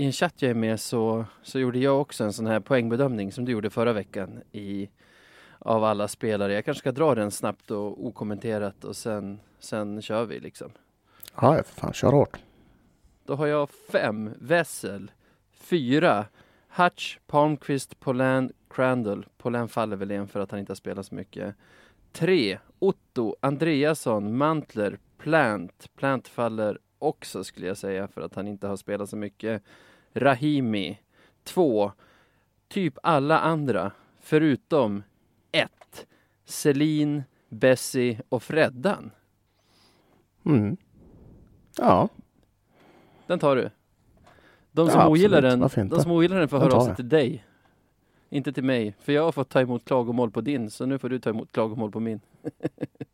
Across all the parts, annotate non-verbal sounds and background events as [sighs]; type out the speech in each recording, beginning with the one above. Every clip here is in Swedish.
i en chatt jag är med så, så gjorde jag också en sån här poängbedömning som du gjorde förra veckan i, av alla spelare. Jag kanske ska dra den snabbt och okommenterat och sen, sen kör vi liksom. Ja, för fan, kör hårt. Då har jag fem Wessel, fyra Hutch, Palmqvist, Polan, Crandall. Polan faller väl igen för att han inte har spelat så mycket. Tre Otto, Andreasson, Mantler, Plant. Plant faller också skulle jag säga för att han inte har spelat så mycket. Rahimi. Två. Typ alla andra förutom ett. Selin, Bessie och Freddan. Mm. Ja, Den tar du. De som Ja, ogillar den, de som ogillar den får höra av sig till dig. Inte till mig, för jag har fått ta emot klagomål på din, så nu får du ta emot klagomål på min. [laughs]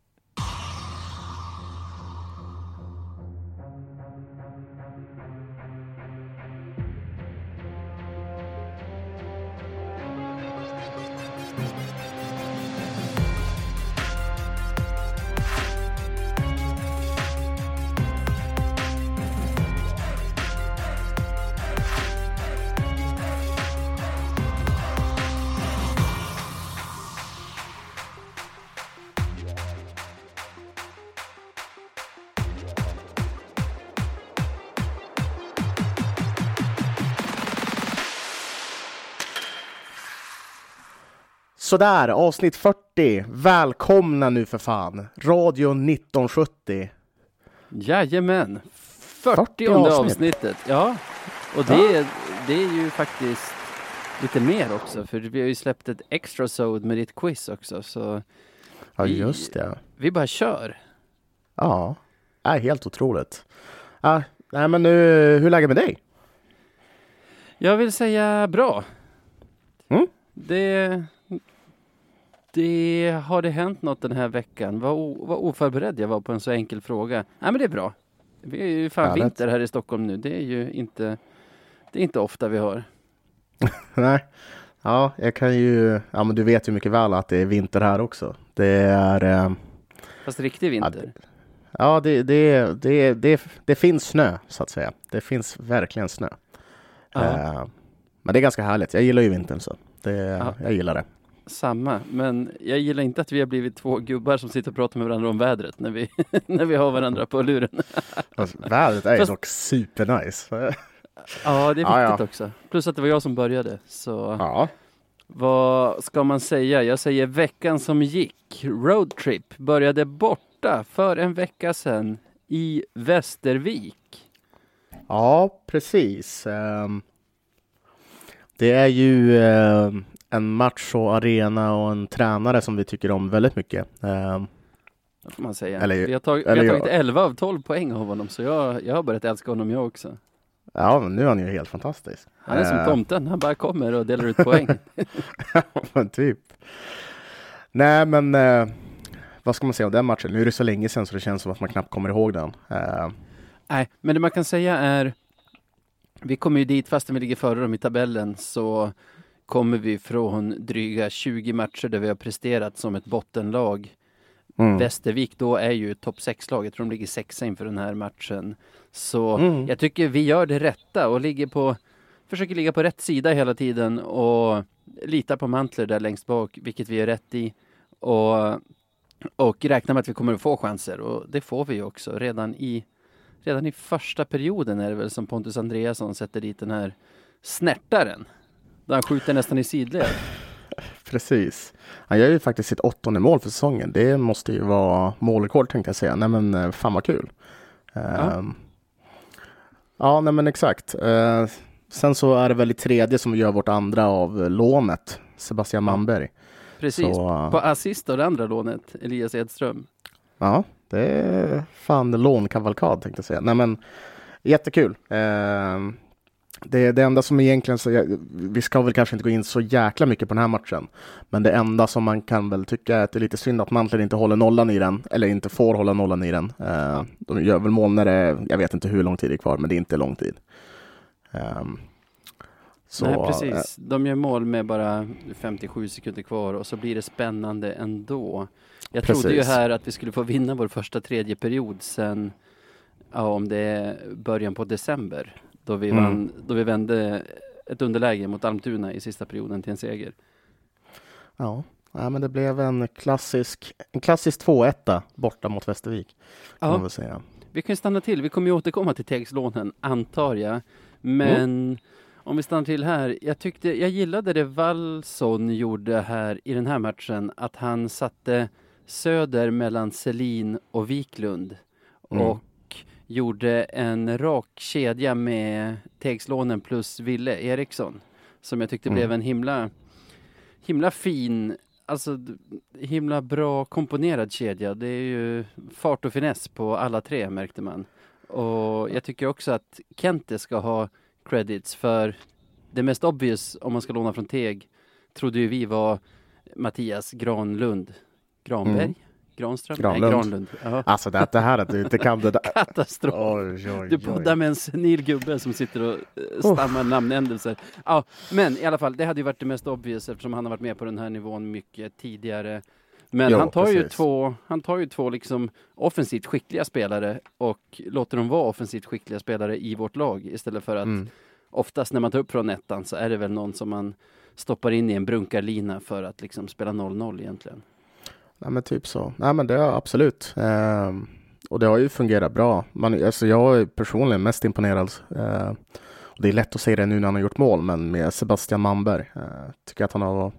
sådär, avsnitt 40. Välkomna nu för fan. Radio 1970. Jajamän! 40, 40 avsnitt. avsnitt. avsnittet, ja. Och det, det är ju faktiskt lite mer också, för vi har ju släppt ett extra sod med ditt quiz också, så Ja, Vi- just det. vi bara kör. Ja, är helt otroligt. Ja, nej, men nu, hur är läget med dig? Jag vill säga bra. Mm. Det, det har det hänt något den här veckan. Vad, vad oförberedd jag var på en så enkel fråga. Nej men det är bra. Vi är ju fan Härligt. vinter här i Stockholm nu. Det är ju inte, det är inte ofta vi har. [laughs] Nej. Ja, jag kan ju, ja men du vet ju mycket väl att det är vinter här också. Det är, eh, Fast riktig vinter. ja det, det, det, det, det finns snö så att säga. Det finns verkligen snö. Ja. Eh, men det är ganska härligt. Jag gillar ju vintern så. Det, Ja. Jag gillar det. Samma, men jag gillar inte att vi har blivit två gubbar som sitter och pratar med varandra om vädret när vi, [laughs] när vi har varandra på luren. Alltså, vädret är Fast- dock supernice. Ja, det är viktigt ja. också. Plus att det var jag som började. Så Ja. vad ska man säga? Jag säger veckan som gick. Roadtrip började borta för en vecka sedan i Västervik. Ja, precis. Ehm, Det är ju ehm, en match och arena och en tränare som vi tycker om väldigt mycket. Ehm, Det får man säga. Eller- vi har, tag- vi har jag- tagit 11 av 12 poäng av honom, så jag, jag har börjat älska honom jag också. Ja, men nu är han ju helt fantastisk. Han är som Eh, tomten, han bara kommer och delar ut poäng. [laughs] men typ. Nej, men eh, vad ska man säga om den matchen? Nu är det så länge sedan så det känns som att man knappt kommer ihåg den. Eh, Nej, men det man kan säga är vi kommer ju dit, fastän vi ligger före dem i tabellen, så kommer vi från dryga 20 matcher där vi har presterat som ett bottenlag. mm. Västervik då är ju topp 6-lag, jag tror de ligger sexa inför den här matchen. Så Mm. jag tycker vi gör det rätta och ligger på, försöker ligga på rätt sida hela tiden och litar på Mantler där längst bak, vilket vi är rätt i. Och, och räknar med att vi kommer att få chanser och det får vi också redan i Redan i första perioden är det väl som Pontus Andreasson sätter dit den här snärtaren. Där han skjuter nästan i sidled. Precis. Han gör ju faktiskt sitt åttonde mål för säsongen. Det måste ju vara målrekord tänkte jag säga. Nej men eh, fan vad kul. Ehm, Ja, nej men exakt. Eh, sen så är det väl i tredje som vi gör vårt andra av lånet. Sebastian Manberg. Precis. Så, eh, På assist av det andra lånet, Elias Edström. Ja, det är fan lånkavalkad tänkte jag säga. Nej men jättekul. Ehm, det, det enda som egentligen, så vi ska väl kanske inte gå in så jäkla mycket på den här matchen. Men det enda som man kan väl tycka är att det är lite synd att Mantler inte håller nollan i den, eller inte får hålla nollan i den. Uh, de gör väl mål när det är, jag vet inte hur lång tid det är kvar, men det är inte lång tid. Ehm, så, Nej, eh, precis. De gör mål med bara 57 sekunder kvar och så blir det spännande ändå. Jag trodde ju Precis. här att vi skulle få vinna vår första tredje period sen, ja, om det är början på december. Då vi, Mm. vann, då vi vände ett underläge mot Almtuna i sista perioden till en seger. Ja, ja men det blev en klassisk, en klassisk 2-1 borta mot Västervik. Kan Ja, säga. vi kan stanna till. Vi kommer ju återkomma till Tegslånen, antar jag. Men om vi stannar till här. Jag tyckte, jag gillade det Wallson gjorde här i den här matchen. Att han satte Söder mellan Selin och Wiklund. Mm. Och gjorde en rak kedja med Tegslånen plus Ville Eriksson. Som jag tyckte Mm. blev en himla, himla fin, alltså himla bra komponerad kedja. Det är ju fart och finess på alla tre märkte man. Och jag tycker också att Kente ska ha credits för det mest obvious om man ska låna från Teg trodde ju vi var Mattias Granlund. Granberg? Mm. Granström? Granlund. Nej, Granlund. Alltså det, det här att du inte kan det där. [laughs] Katastrof. Oj, oj, Du poddar med en senil gubbe som sitter och uh, stammar namnändelser. Ja, men i alla fall, det hade ju varit det mest obvious eftersom han har varit med på den här nivån mycket tidigare. Men Ja, han tar ju två, han tar ju två liksom offensivt skickliga spelare och låter dem vara offensivt skickliga spelare i vårt lag istället för att Mm. oftast när man tar upp från ettan så är det väl någon som man stoppar in i en brunkarlina för att liksom spela 0-0 egentligen. Nej men typ så. Nej men det är absolut. Ehm, och det har ju fungerat bra. Man, alltså jag är personligen mest imponerad. Eh, och det är lätt att säga det nu när han har gjort mål, men med Sebastian Manberg. Eh, tycker att han har,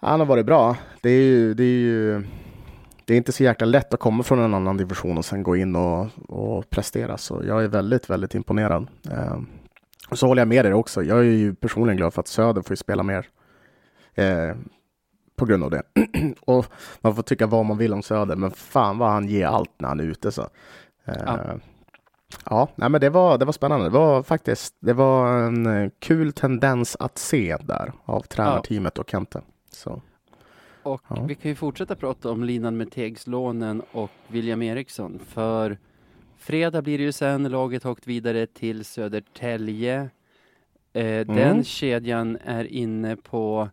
han har varit bra. Det är ju, det är ju det är inte så jäkla lätt att komma från en annan division och sen gå in och, och prestera. Så jag är väldigt, väldigt imponerad. Ehm, och så håller jag med dig också. Jag är ju personligen glad för att Söder får ju spela mer. Eh, på grund av det. [clears throat] och man får tycka vad man vill om Söder, men fan vad han ger allt när han är ute. Så. Eh, Ja. ja, nej, men det var, det var spännande. Det var faktiskt det var en eh, kul tendens att se där av tränarteamet och Kente. Så. Och Ja. vi kan ju fortsätta prata om linan med Tegslånen och William Eriksson. För fredag blir det ju sen, laget har åkt vidare till Södertälje. Eh, Den kedjan är inne på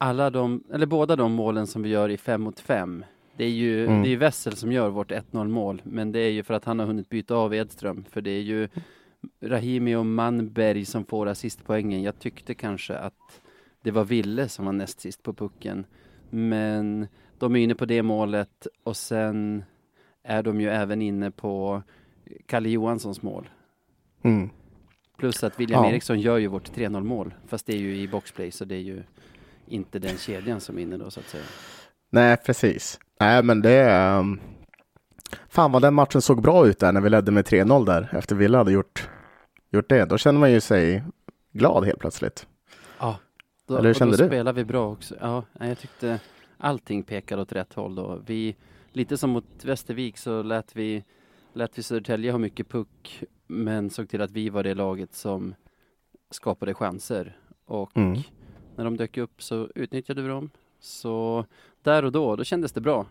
alla de, eller båda de målen som vi gör i fem mot fem. Det är ju Mm. det är Wessel som gör vårt 1-0 mål, men det är ju för att han har hunnit byta av Edström. För det är ju Rahimi och Manberg som får assistpoängen. Jag tyckte kanske att det var Ville som var näst sist på pucken. Men de är inne på det målet och sen är de ju även inne på Kalle Johanssons mål. Mm. Plus att William Ja. Eriksson gör ju vårt 3-0 mål. Fast det är ju i boxplay så det är ju inte den kedjan som är inne då så att säga. Nej, precis. Nej, men det... Um... Fan vad den matchen såg bra ut där när vi ledde med 3-0 där efter Villa hade gjort, gjort det. Då känner man ju sig glad helt plötsligt. Ja. Då, Eller hur kände då du? spelar vi bra också. Ja, jag tyckte allting pekade åt rätt håll då. Vi, lite som mot Västervik så lät vi, lät vi Södertälje ha mycket puck men såg till att vi var det laget som skapade chanser. Och Mm. När de dök upp så utnyttjade vi dem. Så där och då, då kändes det bra.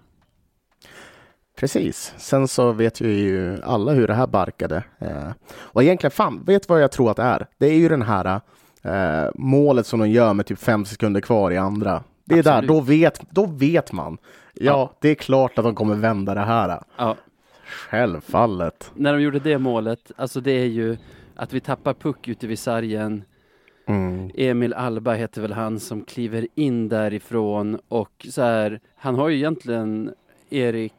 Precis. Sen så vet vi ju alla hur det här barkade. Eh, och egentligen, fan, vet vad jag tror att det är? Det är ju den här eh, målet som de gör med typ fem sekunder kvar i andra. Det är där, Absolut. då vet, då vet man. Ja, Ja. det är klart att de kommer vända det här. Ja, Självfallet. när de gjorde det målet, alltså det är ju att vi tappar puck ute vid sargen. Mm. Emil Alba heter väl han som kliver in därifrån och så här, han har ju egentligen Erik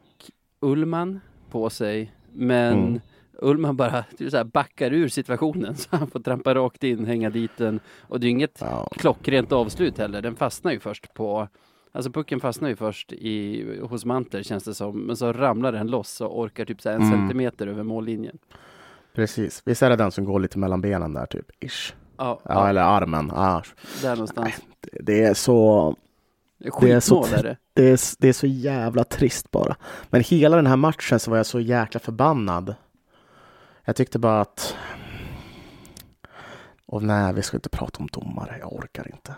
Ullman på sig, men Mm. Ullman bara [laughs] typ så här, backar ur situationen [laughs] så han får trampa rakt in, hänga dit den och det är inget Ja. klockrent avslut heller. Den fastnar ju först på Alltså pucken fastnar ju först i, hos Manter känns det som, men så ramlar den loss och orkar typ så här en Mm. centimeter över mållinjen. Precis. Visst är det den som går lite mellan benen där, typ? Ish. Ja, Ja, eller armen. Ja. där någonstans. Det- är så... det är så Skitmål är det. Det är, det är så jävla trist bara. Men hela den här matchen så var jag så jäkla förbannad. Jag tyckte bara att... Och nej, vi ska inte prata om domare. Jag orkar inte.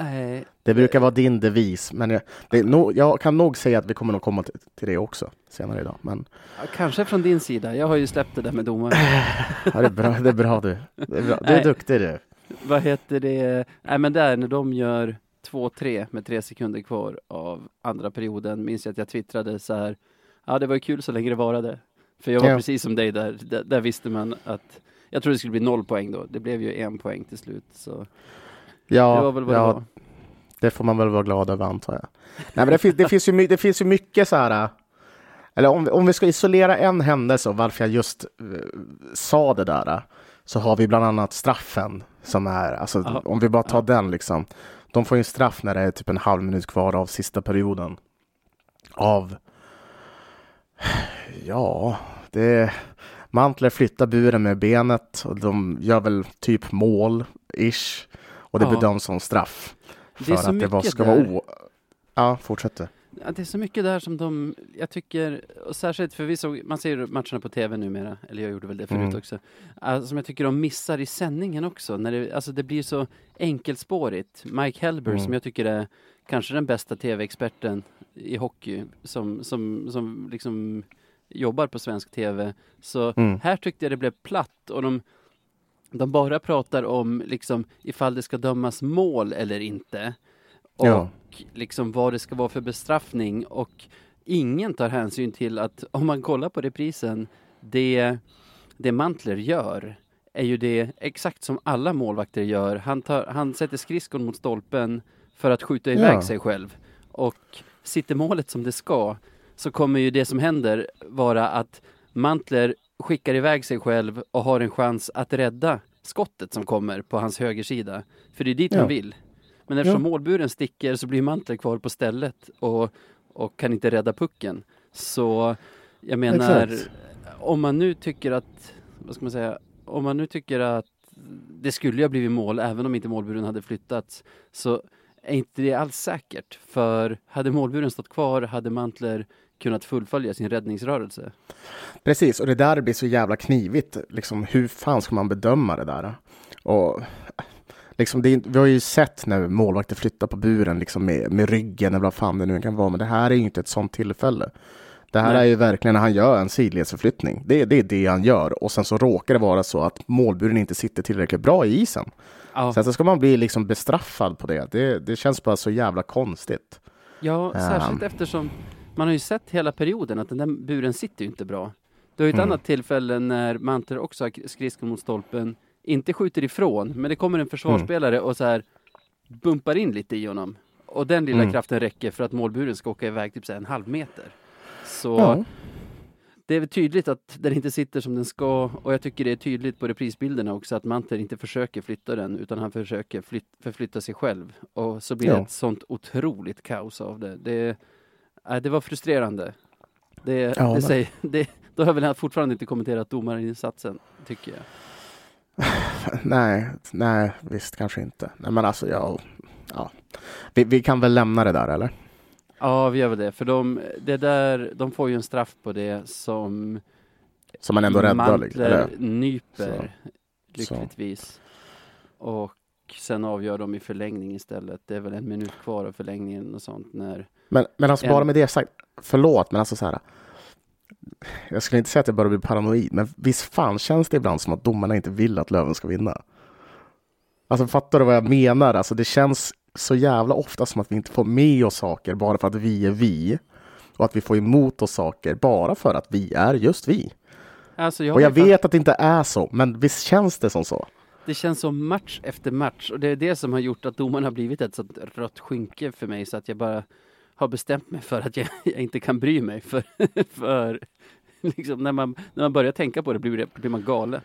Nej, Det brukar vara din devis, men jag, nog, jag kan nog säga att vi kommer nog komma till, till det också senare idag. Men Ja, Kanske från din sida. Jag har ju släppt det där med domare. ja, det, är bra, det är bra du. Det är, bra. Du är Nej. duktig du. Vad heter det? Nej men där när de gör 2-3 med tre sekunder kvar av andra perioden minns jag att jag twittrade så här. Ja det var ju kul så länge det varade. För jag var Ja. precis som dig där. där. Där visste man att Jag trodde det skulle bli noll poäng då. Det blev ju en poäng till slut. Så Ja, det var väl vad det ja var. det får man väl vara glad över antar jag. Nej, men det, finns, det, finns ju, det finns ju mycket så här. Eller om, vi- om vi ska isolera en händelse och varför jag just eh, sa det där. Så har vi bland annat straffen som är, alltså Ja. om vi bara tar Ja. den liksom. De får ju en straff när det är typ en halv minut kvar av sista perioden. Av, ja, det Mantler flyttar buren med benet och de gör väl typ mål, ish. Och det Ja. bedöms som straff. För att det var, ska där. vara o... Ja, fortsätter. Ja, det är så mycket där som de, jag tycker, och särskilt för vi såg, man ser matcherna på tv numera, eller jag gjorde väl det förut Mm. också, uh, som jag tycker de missar i sändningen också, när det, alltså det blir så enkelspårigt. Mike Helber Mm. som jag tycker är kanske den bästa tv-experten i hockey, som, som, som liksom jobbar på svensk tv, så Mm. här tyckte jag det blev platt och de, de bara pratar om liksom ifall det ska dömas mål eller inte. Och Ja. liksom vad det ska vara för bestraffning och ingen tar hänsyn till att om man kollar på reprisen, det, det Mantler gör är ju det exakt som alla målvakter gör. Han, tar, han sätter skridskon mot stolpen för att skjuta iväg Ja. sig själv. Och sitter målet som det ska så kommer ju det som händer vara att Mantler skickar iväg sig själv och har en chans att rädda skottet som kommer på hans högersida. För det är dit Ja. han vill. Men eftersom Ja. målburen sticker så blir Mantler kvar på stället och, och kan inte rädda pucken. Så jag menar, Exakt. om man nu tycker att, vad ska man säga, om man nu tycker att det skulle ju ha blivit mål även om inte målburen hade flyttats så är inte det alls säkert. För hade målburen stått kvar hade Mantler kunnat fullfölja sin räddningsrörelse. Precis, och det där blir så jävla knivigt. Liksom, hur fan ska man bedöma det där? Och liksom, det vi har ju sett när målvakter flyttar på buren liksom med, med ryggen eller vad fan det nu kan vara, men det här är ju inte ett sånt tillfälle. Det här Nej. är ju verkligen när han gör en sidledsförflyttning. Det, det är det han gör och sen så råkar det vara så att målburen inte sitter tillräckligt bra i isen. Ja, Sen så ska man bli liksom bestraffad på det. Det, det känns bara så jävla konstigt. ja särskilt Ehm. eftersom man har ju sett hela perioden att den där buren sitter ju inte bra. Det har ju ett Mm. annat tillfälle när Mantler också har skridskon mot stolpen, inte skjuter ifrån, men det kommer en försvarsspelare och så här bumpar in lite i honom. Och den lilla Mm. kraften räcker för att målburen ska åka iväg typ så en halv meter. Så Ja. det är väl tydligt att den inte sitter som den ska och jag tycker det är tydligt på reprisbilderna också att Manter inte försöker flytta den utan han försöker flyt, förflytta sig själv. Och så blir det Ja. ett sånt otroligt kaos av det. Det, äh, det var frustrerande. Det, Ja, det säger, [laughs] det, då har väl jag fortfarande inte kommenterat domarinsatsen, tycker jag. [sighs] Nej, nej, visst kanske inte. Nej, men alltså, ja, ja. Vi, vi kan väl lämna det där, eller? Ja, vi gör väl det. För de, det där, de får ju en straff på det som Som man ändå räddar. Mantler Liksom, eller? nyper, Så. lyckligtvis. Och sen avgör de i förlängning istället. Det är väl en minut kvar av förlängningen och sånt när... Men, men alltså En- bara med det sagt, förlåt, men alltså så här. Jag skulle inte säga att jag bara blir paranoid, men visst fan känns det ibland som att domarna inte vill att Löven ska vinna. Alltså fattar du vad jag menar? Alltså det känns så jävla ofta som att vi inte får med oss saker bara för att vi är vi. Och att vi får emot oss saker bara för att vi är just vi. Alltså jag Och jag vet att det inte är så, men visst känns det som så? Det känns som match efter match. Och det är det som har gjort att domarna har blivit ett sånt rött skynke för mig så att jag bara har bestämt mig för att jag, [laughs] jag inte kan bry mig. För, [laughs] för liksom när man, när man börjar tänka på det blir, det, blir man galen.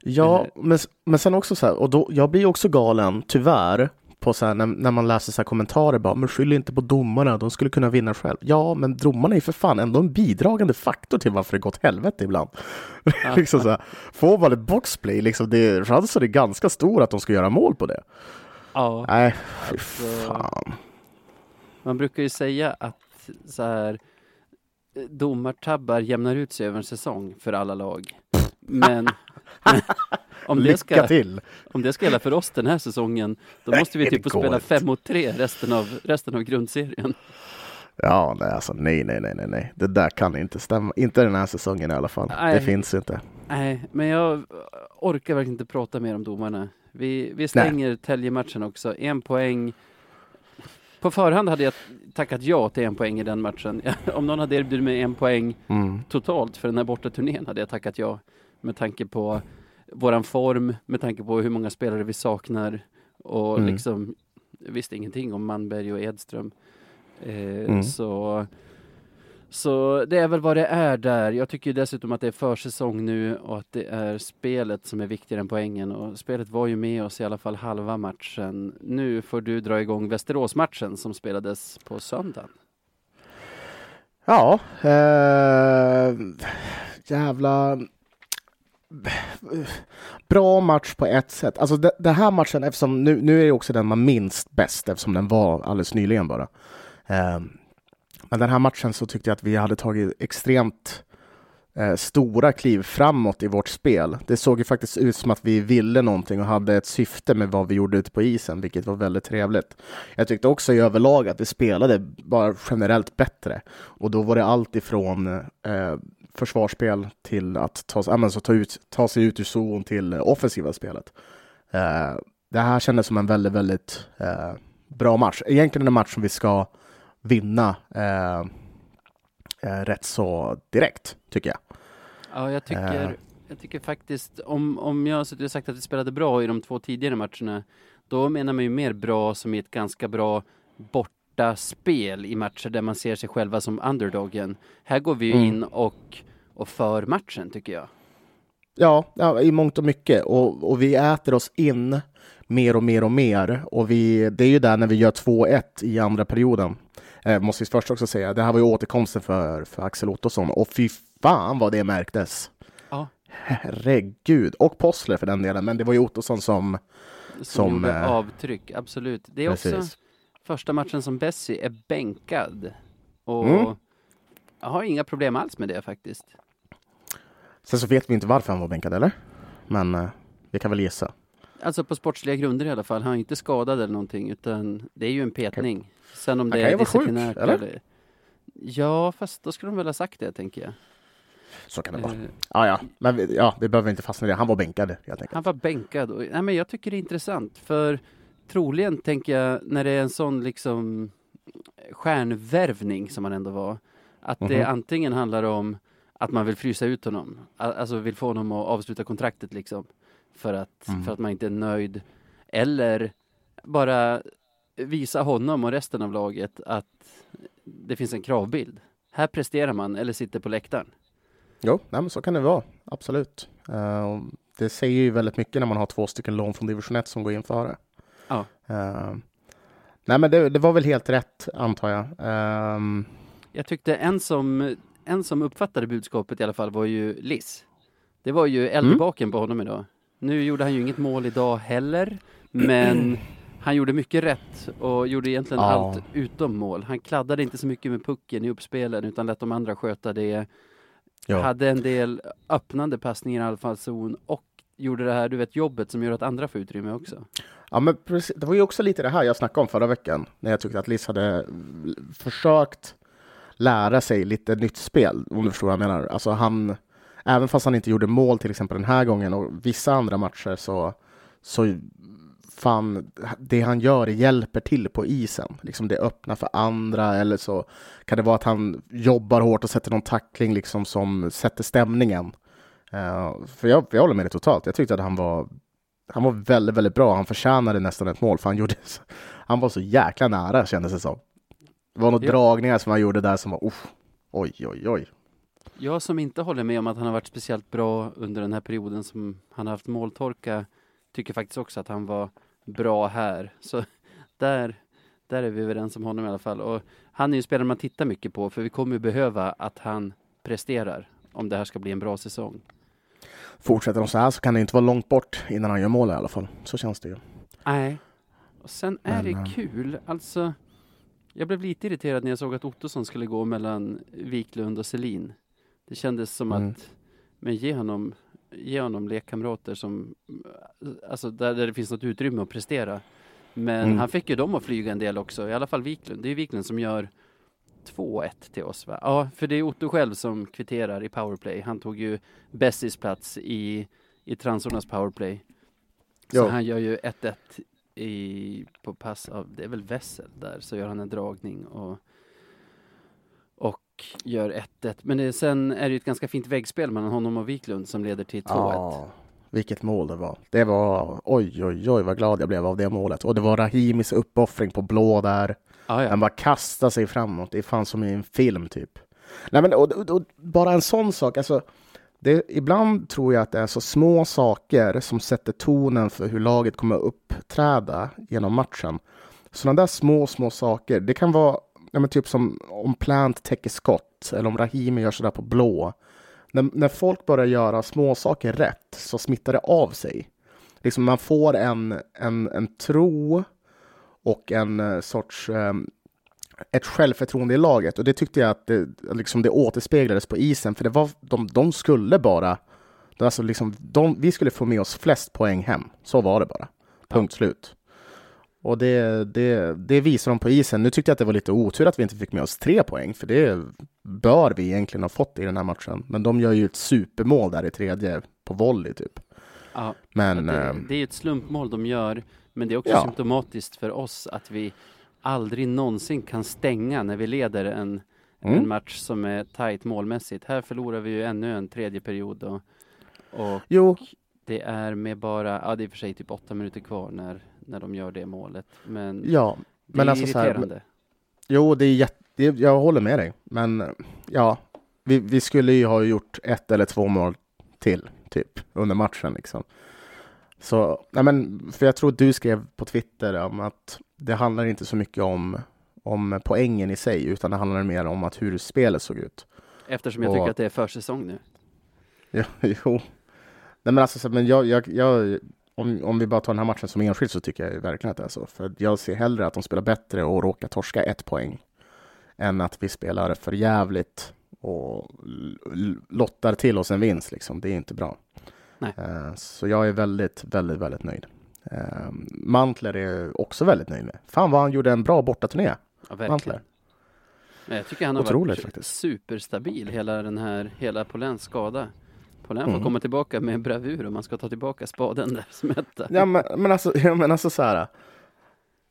Ja, men, men sen också så här, och då, jag blir också galen, tyvärr, på så här, när, när man läser så här kommentarer bara, men skyll inte på domarna, de skulle kunna vinna själv. Ja, men domarna är för fan ändå en bidragande faktor till varför det gått helvete ibland. [laughs] liksom så här, får man ett boxplay, liksom, det, chansen är ganska stor att de ska göra mål på det. Ja, Nej, fy Alltså- fan. man brukar ju säga att så här domartabbar jämnar ut sig över en säsong för alla lag. [laughs] Men [laughs] om, det Lycka ska, till! om det ska gälla för oss den här säsongen, då måste vi typ få spela inte. fem mot tre resten av, resten av grundserien. Ja, nej, alltså nej, nej, nej, nej, nej. Det där kan inte stämma. Inte den här säsongen i alla fall. Nej. Det finns inte. Nej, men jag orkar verkligen inte prata mer om domarna. Vi, vi stänger Tälje-matchen också. En poäng. På förhand hade jag tackat ja till en poäng i den matchen. [laughs] Om någon hade erbjudit mig en poäng Mm. totalt för den här borta turnén hade jag tackat ja. Med tanke på våran form med tanke på hur många spelare vi saknar och Mm. liksom visste ingenting om Manberg och Edström. Eh, Mm. Så så det är väl vad det är där. Jag tycker dessutom att det är försäsong nu och att det är spelet som är viktigare än poängen. Och spelet var ju med oss i alla fall halva matchen. Nu får du dra igång Västerås-matchen som spelades på söndagen. Ja, eh, jävla bra match på ett sätt. Alltså det, här matchen, eftersom nu, nu är det också den man minst bäst eftersom den var alldeles nyligen bara. Eh, men den här matchen så tyckte jag att vi hade tagit extremt eh, stora kliv framåt i vårt spel. Det såg ju faktiskt ut som att vi ville någonting och hade ett syfte med vad vi gjorde ute på isen, vilket var väldigt trevligt. Jag tyckte också i överlag att vi spelade bara generellt bättre och då var det allt ifrån eh, försvarsspel till att ta, så ta, ut, ta sig ut ur zon till offensiva spelet. Eh, det här kändes som en väldigt, väldigt eh, bra match. Egentligen en match som vi ska vinna eh, eh, rätt så direkt, tycker jag. Ja, jag tycker, Eh. jag tycker faktiskt, om, om jag har sagt att vi spelade bra i de två tidigare matcherna, då menar man ju mer bra som i ett ganska bra borta spel i matcher där man ser sig själva som underdogen. Här går vi ju Mm. in och, och för matchen, tycker jag. Ja, ja i mångt och mycket. Och, och vi äter oss in mer och mer och mer. Och vi, det är ju där när vi gör 2-1 i andra perioden. Eh, måste vi först också säga. Det här var ju återkomsten för, för Axel Ottosson. Och fy fan vad det märktes. Ja. Herregud. Och Possler för den delen. Men det var ju Ottosson som... Som, Som, gjorde eh, avtryck, absolut. Det är också Precis. Första matchen som Bessie är bänkad. Och Mm. jag har inga problem alls med det faktiskt. Sen så vet vi inte varför han var bänkad, eller? Men eh, vi kan väl gissa. Alltså på sportsliga grunder i alla fall. Han är inte skadad eller någonting, utan det är ju en petning. Sen om Han det kan ju är vara sjuk, disciplinärt eller? Ja, fast då skulle de väl ha sagt det, tänker jag. Så kan det vara. Eh, Ja, ja. Men ja, vi behöver inte fastna i det. Han var bänkad, helt enkelt. Han var bänkad. Och, nej, men jag tycker det är intressant, för troligen tänker jag, när det är en sån liksom stjärnvärvning som han ändå var, att det Mhm. antingen handlar om att man vill frysa ut honom, alltså vill få honom att avsluta kontraktet liksom, för att, Mm. för att man inte är nöjd, eller bara visa honom och resten av laget att det finns en kravbild. Här presterar man eller sitter på läktaren. Jo, nej, så kan det vara. Absolut. Och det säger ju väldigt mycket när man har två stycken lån från division 1 som går in före. Ja. Eh, nej, men det, det var väl helt rätt, antar jag. Ehm, Jag tyckte en som, en som uppfattade budskapet i alla fall var ju Liss. Det var ju eld i Mm. på honom idag. Nu gjorde han ju inget mål idag heller, men [clears throat] han gjorde mycket rätt och gjorde egentligen Ja. allt utom mål. Han kladdade inte så mycket med pucken i uppspelen utan lät de andra sköta det. ja. Hade en del öppnande passningar i anfallszon och gjorde det här, du vet, jobbet som gör att andra får utrymme också ja, men precis. Det var ju också lite det här jag snackade om förra veckan. När jag tyckte att Liz hade eh, försökt lära sig lite nytt spel, om du förstår vad jag menar. Alltså han, även fast han inte gjorde mål till exempel den här gången och vissa andra matcher så, så fan, det han gör hjälper till på isen. Liksom det öppnar för andra eller så kan det vara att han jobbar hårt och sätter någon tackling liksom som sätter stämningen. Uh, för jag, jag håller med dig totalt. Jag tyckte att han var, han var väldigt, väldigt bra. Han förtjänade nästan ett mål för han gjorde, han var så jäkla nära kändes det som. Det var Ja. dragningar som han gjorde där som var, uff, oj, oj, oj. Jag som inte håller med om att han har varit speciellt bra under den här perioden som han har haft måltorka tycker faktiskt också att han var bra här. Så där, där är vi överens om honom i alla fall. Och han är ju spelaren man tittar mycket på för vi kommer ju behöva att han presterar om det här ska bli en bra säsong. Fortsätter de så här så kan det inte vara långt bort innan han gör mål i alla fall. Så känns det ju. Nej. Och sen är Men, det eh, kul, alltså jag blev lite irriterad när jag såg att Ottosson skulle gå mellan Wiklund och Selin. Det kändes som Mm. att, men ge honom, ge honom lekkamrater som, alltså där, där det finns något utrymme att prestera. Men Mm. han fick ju dem att flyga en del också, i alla fall Wiklund. Det är Wiklund som gör 2-1 till oss va? Ja, för det är Otto själv som kvitterar i powerplay. Han tog ju Bessis plats i, i Transornas powerplay. Så Jo. han gör ju 1-1 i, på pass av, det är väl Wessel där, så gör han en dragning och, och gör 1-1. Men det, sen är det ju ett ganska fint väggspel mellan honom och Wiklund som leder till 2-1. Ja, vilket mål det var. Det var oj, oj, oj vad glad jag blev av det målet. Och det var Rahimis uppoffring på blå där. Ah, ja. Han bara kastar sig framåt. Det är fan som i en film typ. Nej, men och, och, och bara en sån sak. Alltså, det, ibland tror jag att det är så små saker som sätter tonen för hur laget kommer uppträda genom matchen. Sådana där små, små saker. Det kan vara ja, men typ som om Plant täcker skott eller om Rahimi gör sådär på blå. När, när folk börjar göra små saker rätt så smittar det av sig. Liksom man får en, en, en tro och en eh, sorts ehm, ett självförtroende i laget och det tyckte jag att det, liksom det återspeglades på isen för det var, de, de skulle bara alltså liksom, de, vi skulle få med oss flest poäng hem. Så var det bara. Punkt slut. Och det, det, det visar de på isen. Nu tyckte jag att det var lite otur att vi inte fick med oss tre poäng, för det bör vi egentligen ha fått i den här matchen. Men de gör ju ett supermål där i tredje på volley typ. Ja, men, det, äh, det är ett slumpmål de gör, men det är också ja. symptomatiskt för oss att vi aldrig någonsin kan stänga när vi leder en, mm. en match som är tajt målmässigt. Här förlorar vi ju ännu en tredje period och, och jo. det är med bara, ja det är för sig typ åtta minuter kvar när, när de gör det målet. Men ja, det men är alltså irriterande. Så här, jo, det är jätte, jag håller med dig, men ja, vi, vi skulle ju ha gjort ett eller två mål till, typ, under matchen liksom. Så, nej men, för jag tror du skrev på Twitter om att det handlar inte så mycket om, om poängen i sig, utan det handlar mer om att hur spelet såg ut. Eftersom jag och, tycker att det är försäsong nu. [laughs] Ja, jo. Nej men alltså, men jag, jag, jag, om, om vi bara tar den här matchen som enskild så tycker jag verkligen att det är så. För jag ser hellre att de spelar bättre och råkar torska ett poäng än att vi spelar för jävligt och lottar till oss en vinst. Liksom. Det är inte bra. Uh, så jag är väldigt, väldigt, väldigt nöjd. Uh, Mantler är också väldigt nöjd med. Fan vad han gjorde en bra bortaturné. Ja, Mantler. Jag tycker han har Otroligt, varit faktiskt. superstabil hela den här, hela Polens skada. Polän får mm. komma tillbaka med bravur om man ska ta tillbaka spaden där som hette. Ja men, men alltså, [laughs] ja, men alltså så här.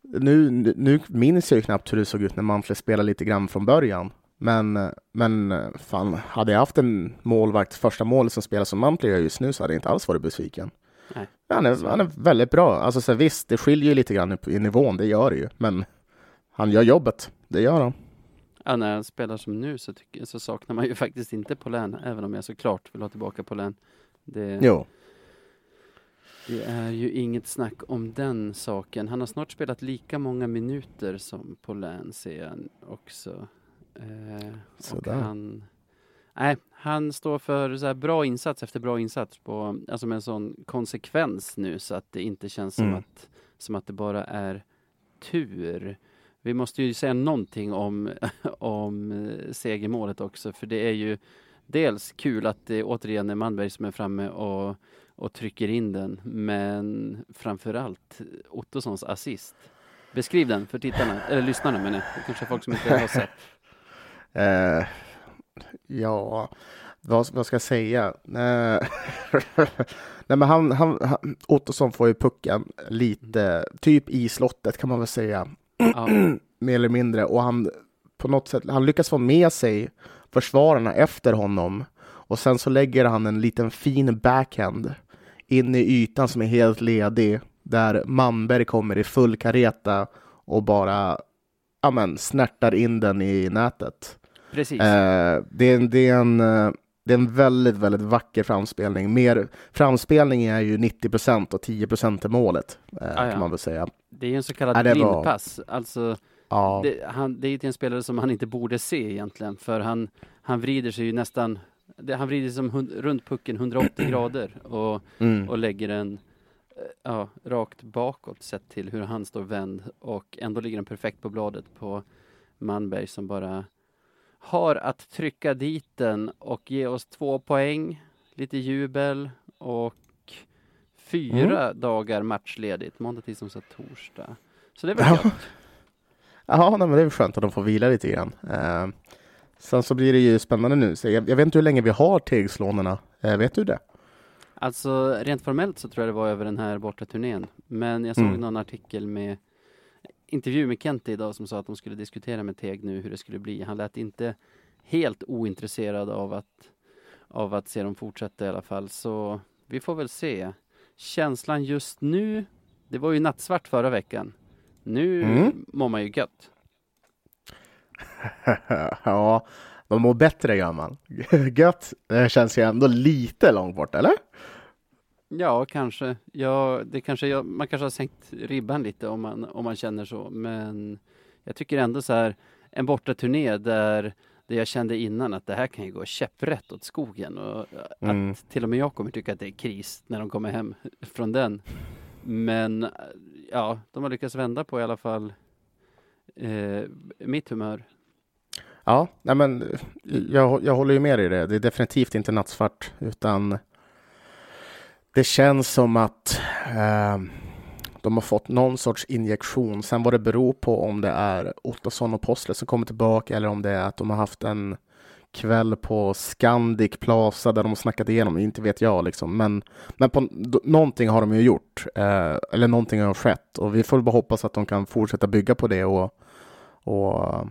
Nu, nu minns jag ju knappt hur det såg ut när Mantler spelade lite grann från början. Men, men fan, hade jag haft en målvakt, första målet som spelar som Mantler gör just nu så hade jag inte alls varit besviken. Nej. Han, är, han är väldigt bra. Alltså så visst, det skiljer ju lite grann i nivån, det gör det ju. Men han gör jobbet, det gör han. Ja, när jag spelar som nu så, tycker, så saknar man ju [laughs] faktiskt inte Polän, även om jag såklart vill ha tillbaka Polän. Det, jo. det är ju inget snack om den saken. Han har snart spelat lika många minuter som Polän, ser jag också. Eh, Sådär. Han, nej, han står för så bra insats efter bra insats på, alltså med en sån konsekvens nu så att det inte känns mm. som, att, som att det bara är tur. Vi måste ju säga någonting om, [laughs] om eh, segermålet också, för det är ju dels kul att det återigen är Manberg som är framme och, och trycker in den, men framförallt Ottossons assist. Beskriv den för tittarna, eller lyssnarna menar jag. Det kanske är folk som inte har sett. [laughs] Uh, ja, vad, vad, ska jag säga? Uh, [laughs] nej, men han, han, han, Ottosson får ju pucken lite, typ i slottet kan man väl säga. Ja. [clears throat] Mer eller mindre. Och han på något sätt, han lyckas få med sig försvararna efter honom. Och sen så lägger han en liten fin backhand in i ytan som är helt ledig. Där Manberg kommer i full kareta och bara ja, men, snärtar in den i nätet. Precis. Eh, det, är, det, är en, eh, det är en väldigt, väldigt vacker framspelning. Mer, framspelning är ju 90 procent och 10 procent är målet, eh, ah, ja. kan man väl säga. Det är ju en så kallad ja, blindpass. Var... Alltså, ja. det, han, det är till en spelare som han inte borde se egentligen, för han, han vrider sig ju nästan det, han vrider sig som hund, runt pucken 180 [clears throat] grader och, mm. och lägger den eh, ja, rakt bakåt sett till hur han står vänd och ändå ligger den perfekt på bladet på Manberg som bara har att trycka dit den och ge oss två poäng, lite jubel och fyra mm. dagar matchledigt. Måndag, tisdag, onsdag, torsdag. Så det är väl ja. gött. [laughs] Ja, nej, men det är skönt att de får vila lite grann. Uh, sen så blir det ju spännande nu. Så jag, jag vet inte hur länge vi har tegslånorna. Uh, vet du det? Alltså rent formellt så tror jag det var över den här borta turnén. Men jag såg mm. någon artikel med intervju med Kente idag som sa att de skulle diskutera med Teg nu hur det skulle bli. Han lät inte helt ointresserad av att, av att se dem fortsätta i alla fall. Så vi får väl se. Känslan just nu, det var ju nattsvart förra veckan. Nu mm. mår man ju gött. [laughs] ja, man mår bättre gör man. [laughs] gött det känns ju ändå lite långt bort, eller? Ja, kanske. Ja, det kanske jag, man kanske har sänkt ribban lite om man, om man känner så, men jag tycker ändå så här, en bortaturné där det jag kände innan att det här kan ju gå käpprätt åt skogen och mm. att till och med jag kommer tycka att det är kris när de kommer hem [laughs] från den. Men ja, de har lyckats vända på i alla fall eh, mitt humör. Ja, nej men jag, jag håller ju med dig i det. Det är definitivt inte nattsvart utan det känns som att eh, de har fått någon sorts injektion. Sen vad det beror på om det är Ottosson och Possler som kommer tillbaka eller om det är att de har haft en kväll på Scandic Plaza där de har snackat igenom, inte vet jag liksom. Men, men på, någonting har de ju gjort, eh, eller någonting har skett och vi får bara hoppas att de kan fortsätta bygga på det och, och,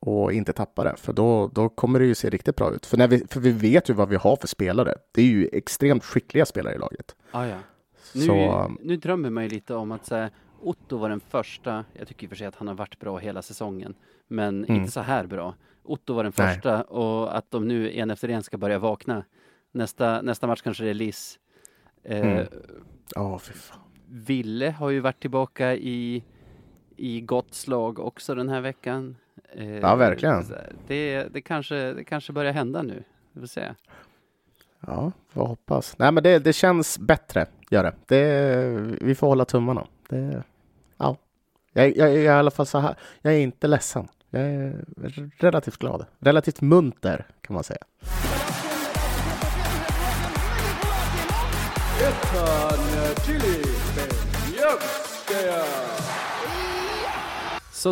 och inte tappa det, för då, då kommer det ju se riktigt bra ut. För, när vi, för vi vet ju vad vi har för spelare. Det är ju extremt skickliga spelare i laget. Ah, ja. Nu, så, nu drömmer man ju lite om att säga Otto var den första, jag tycker i och för sig att han har varit bra hela säsongen, men mm. inte så här bra. Otto var den första Nej. och att de nu en efter en ska börja vakna. Nästa, nästa match kanske det är Liss. Eh, mm. oh, Ville har ju varit tillbaka i, i gott slag också den här veckan. Eh, ja, verkligen. Det, det, kanske, det kanske börjar hända nu. Vi får se. Ja, får hoppas. Nej, men det, det känns bättre, gör det. det. Vi får hålla tummarna. Det, ja. Jag, jag, jag är i alla fall så här. Jag är inte ledsen. Jag är relativt glad. Relativt munter, kan man säga. Så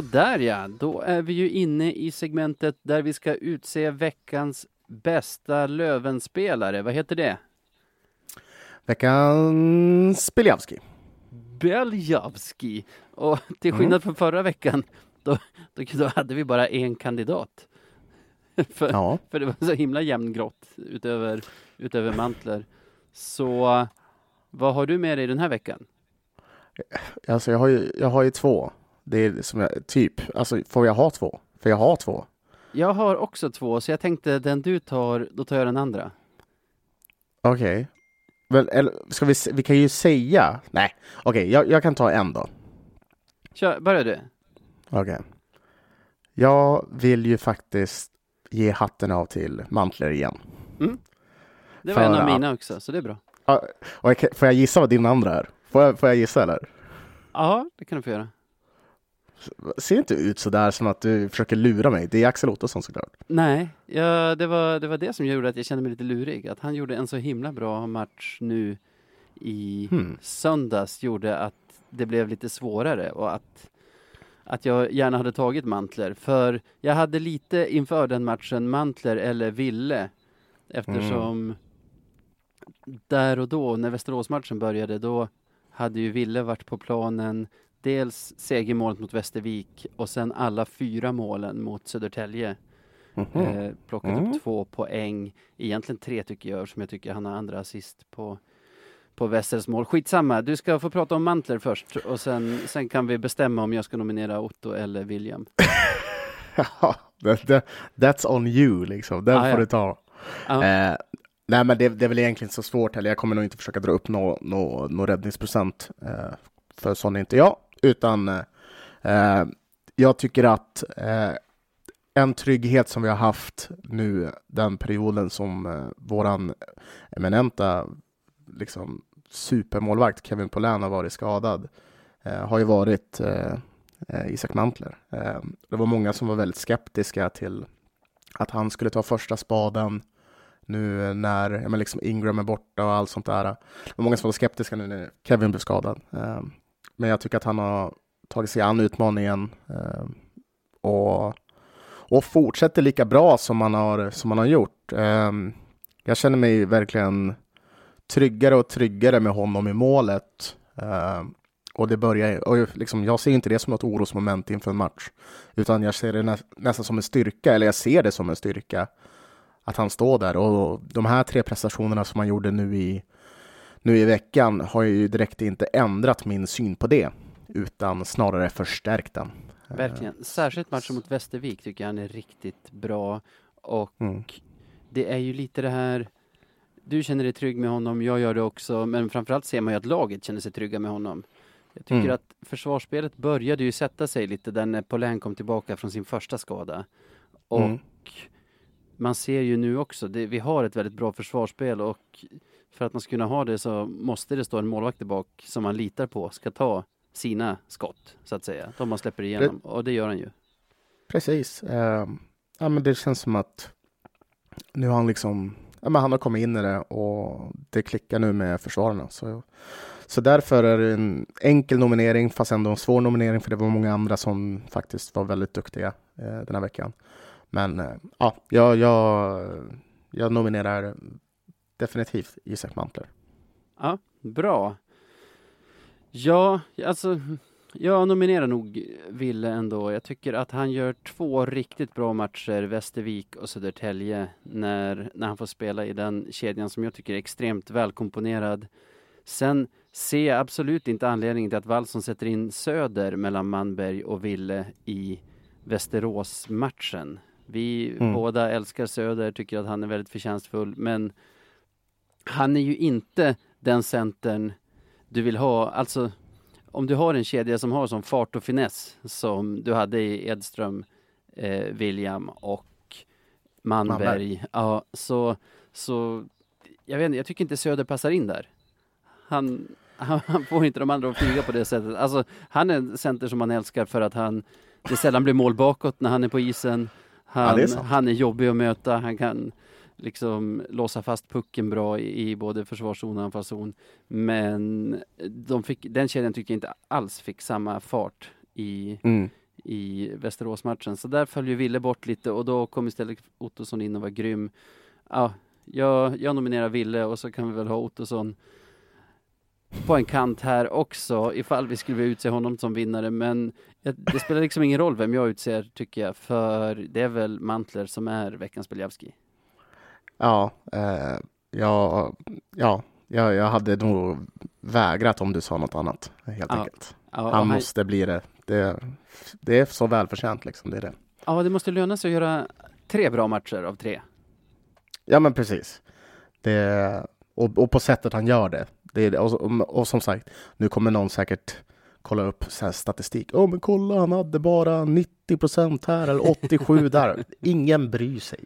där ja, då är vi ju inne i segmentet där vi ska utse veckans bästa Lövenspelare. Vad heter det? Veckans Biljavski. Beljavski. Och till skillnad mm. från förra veckan, då, då, då, hade vi bara en kandidat. [laughs] för, ja. för det var så himla jämngrått utöver, utöver Mantler. Så vad har du med dig den här veckan? Alltså jag har ju, jag har ju två. Det är som jag, typ, alltså får jag ha två? För jag har två. Jag har också två, så jag tänkte den du tar, då tar jag den andra. Okej. Okay. Men eller, ska vi, vi kan ju säga, nej, okej, okay, jag, jag kan ta en då. Kör, börja du. Okej. Okay. Jag vill ju faktiskt ge hatten av till Mantler igen. Mm. Det var För, en av mina också, så det är bra. och får jag gissa vad din andra är? Får jag, får jag gissa eller? Ja, det kan du få göra. Ser inte ut så där som att du försöker lura mig. Det är Axel Ottosson såklart. Nej, ja, det, var, det var det som gjorde att jag kände mig lite lurig. Att han gjorde en så himla bra match nu i hmm. söndags gjorde att det blev lite svårare och att, att jag gärna hade tagit Mantler. För jag hade lite inför den matchen Mantler eller Ville eftersom mm. där och då när Västeråsmatchen började då hade ju Ville varit på planen dels segermålet mot Västervik och sen alla fyra målen mot Södertälje. Mm -hmm. eh, plockat mm. upp två poäng, egentligen tre tycker jag, som jag tycker han har andra assist på på Wessels mål. Skitsamma, du ska få prata om Mantler först och sen, sen kan vi bestämma om jag ska nominera Otto eller William. [laughs] ja, that, that, that's on you liksom, den ah, får ja. du ta. Ah. Eh, nej men det, det, är väl egentligen så svårt, eller jag kommer nog inte försöka dra upp någon no, no räddningsprocent, eh, för sån är inte jag. Utan eh, jag tycker att eh, en trygghet som vi har haft nu den perioden som eh, våran eminenta liksom, supermålvakt Kevin Polan har varit skadad eh, har ju varit eh, eh, Isak Mantler. Eh, det var många som var väldigt skeptiska till att han skulle ta första spaden nu när men liksom Ingram är borta och allt sånt där. Det var många som var skeptiska nu när Kevin blev skadad. Eh, men jag tycker att han har tagit sig an utmaningen eh, och, och fortsätter lika bra som han har, som han har gjort. Eh, jag känner mig verkligen tryggare och tryggare med honom i målet. Eh, och det börjar, och liksom, jag ser inte det som något orosmoment inför en match, utan jag ser det nä, nästan som en styrka, eller jag ser det som en styrka att han står där och de här tre prestationerna som han gjorde nu i nu i veckan har jag ju direkt inte ändrat min syn på det, utan snarare förstärkt den. Verkligen. Särskilt matchen mot Västervik tycker jag han är riktigt bra. Och mm. det är ju lite det här, du känner dig trygg med honom, jag gör det också, men framförallt ser man ju att laget känner sig trygga med honom. Jag tycker mm. att försvarsspelet började ju sätta sig lite där när Paulin kom tillbaka från sin första skada. Och mm. man ser ju nu också, det, vi har ett väldigt bra försvarsspel och för att man ska kunna ha det så måste det stå en målvakt tillbaka som man litar på ska ta sina skott, så att säga. De man släpper igenom, och det gör han ju. Precis. Uh, ja, men det känns som att nu har han liksom, ja, men han har kommit in i det och det klickar nu med försvararna. Så, så därför är det en enkel nominering, fast ändå en svår nominering, för det var många andra som faktiskt var väldigt duktiga uh, den här veckan. Men uh, ja, jag, jag, jag nominerar definitivt Isak Mantler. Ja, bra. Ja, alltså jag nominerar nog Ville ändå. Jag tycker att han gör två riktigt bra matcher, Västervik och Södertälje, när, när han får spela i den kedjan som jag tycker är extremt välkomponerad. Sen ser jag absolut inte anledningen till att Wallson sätter in Söder mellan Manberg och Ville i Västerås-matchen. Vi mm. båda älskar Söder, tycker att han är väldigt förtjänstfull, men han är ju inte den centern du vill ha. Alltså, om du har en kedja som har som fart och finess som du hade i Edström, eh, William och Manberg. Manberg. Ja, så, så jag vet inte, jag tycker inte Söder passar in där. Han, han, han, får inte de andra att flyga på det sättet. Alltså, han är en center som man älskar för att han, det sällan blir mål bakåt när han är på isen. Han, ja, är han är jobbig att möta, han kan liksom låsa fast pucken bra i, i både försvarszon och anfallszon. Men de fick, den kedjan tycker jag inte alls fick samma fart i, mm. i Västeråsmatchen. Så där föll ju Ville bort lite och då kom istället Ottosson in och var grym. Ja, jag, jag nominerar Ville och så kan vi väl ha Ottosson på en kant här också ifall vi skulle utse honom som vinnare. Men det spelar liksom ingen roll vem jag utser tycker jag, för det är väl Mantler som är veckans Beljavski. Ja, eh, ja, ja, jag, jag hade nog vägrat om du sa något annat helt ja. enkelt. Ja, han måste bli det. det. Det är så välförtjänt liksom, det är det. Ja, det måste löna sig att göra tre bra matcher av tre. Ja, men precis. Det, och, och på sättet han gör det. det och, och, och som sagt, nu kommer någon säkert kolla upp så statistik. Oh, men kolla, han hade bara 90 procent här eller 87 där. Ingen bryr sig.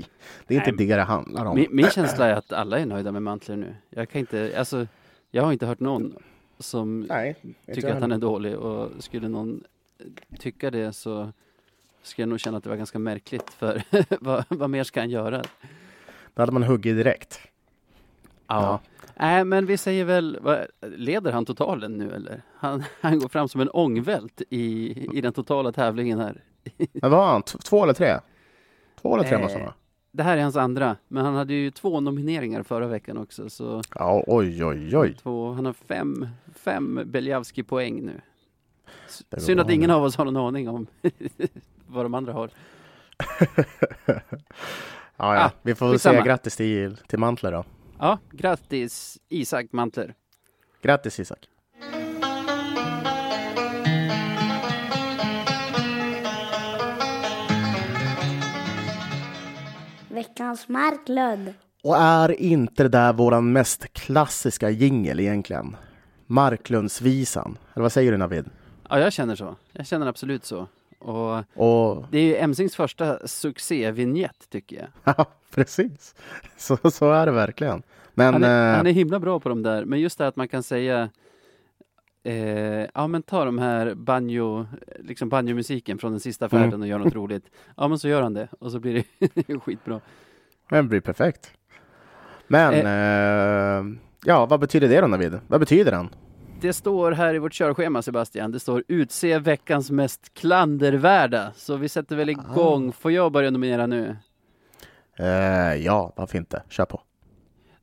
Det är inte Nej, det det handlar om. Min, min, känsla är att alla är nöjda med Mantler nu. Jag kan inte, alltså, jag har inte hört någon som Nej, tycker att han är dålig och skulle någon tycka det så skulle jag nog känna att det var ganska märkligt för [laughs] vad, vad mer ska han göra? Då hade man huggit direkt. Ja. ja. Nej, men vi säger väl, leder han totalen nu eller? Han, han går fram som en ångvält i, i den totala tävlingen här. Men vad har han, två eller tre? Två eller tre eh, måste han Det här är hans andra, men han hade ju två nomineringar förra veckan också. Så ja, oj, oj, oj. Två, han har fem, fem Beljavski-poäng nu. Synd att ingen av oss har någon aning om [laughs] vad de andra har. [laughs] ja, ja. Ah, vi får väl säga grattis till, till Mantler då. Ja, grattis Isak Mantler. Grattis Isak. Veckans Marklund. Och är inte det där våran mest klassiska jingel egentligen? Marklundsvisan. Eller vad säger du Navid? Ja, jag känner så. Jag känner absolut så. Och, och... Det är ju Emsings första succévinjett tycker jag. [laughs] Ja, precis. Så, så är det verkligen. Men, han, är, eh... han är himla bra på de där, men just det att man kan säga Eh, ja men ta de här banjo, liksom banjomusiken från den sista färden mm. och gör något roligt. Ja men så gör han det och så blir det [laughs] skitbra. Det blir perfekt. Men eh, eh, ja, vad betyder det då Navid? Vad betyder den? Det står här i vårt körschema Sebastian, det står utse veckans mest klandervärda. Så vi sätter väl igång. Ah. Får jag börja nominera nu? Eh, ja, varför inte? Kör på.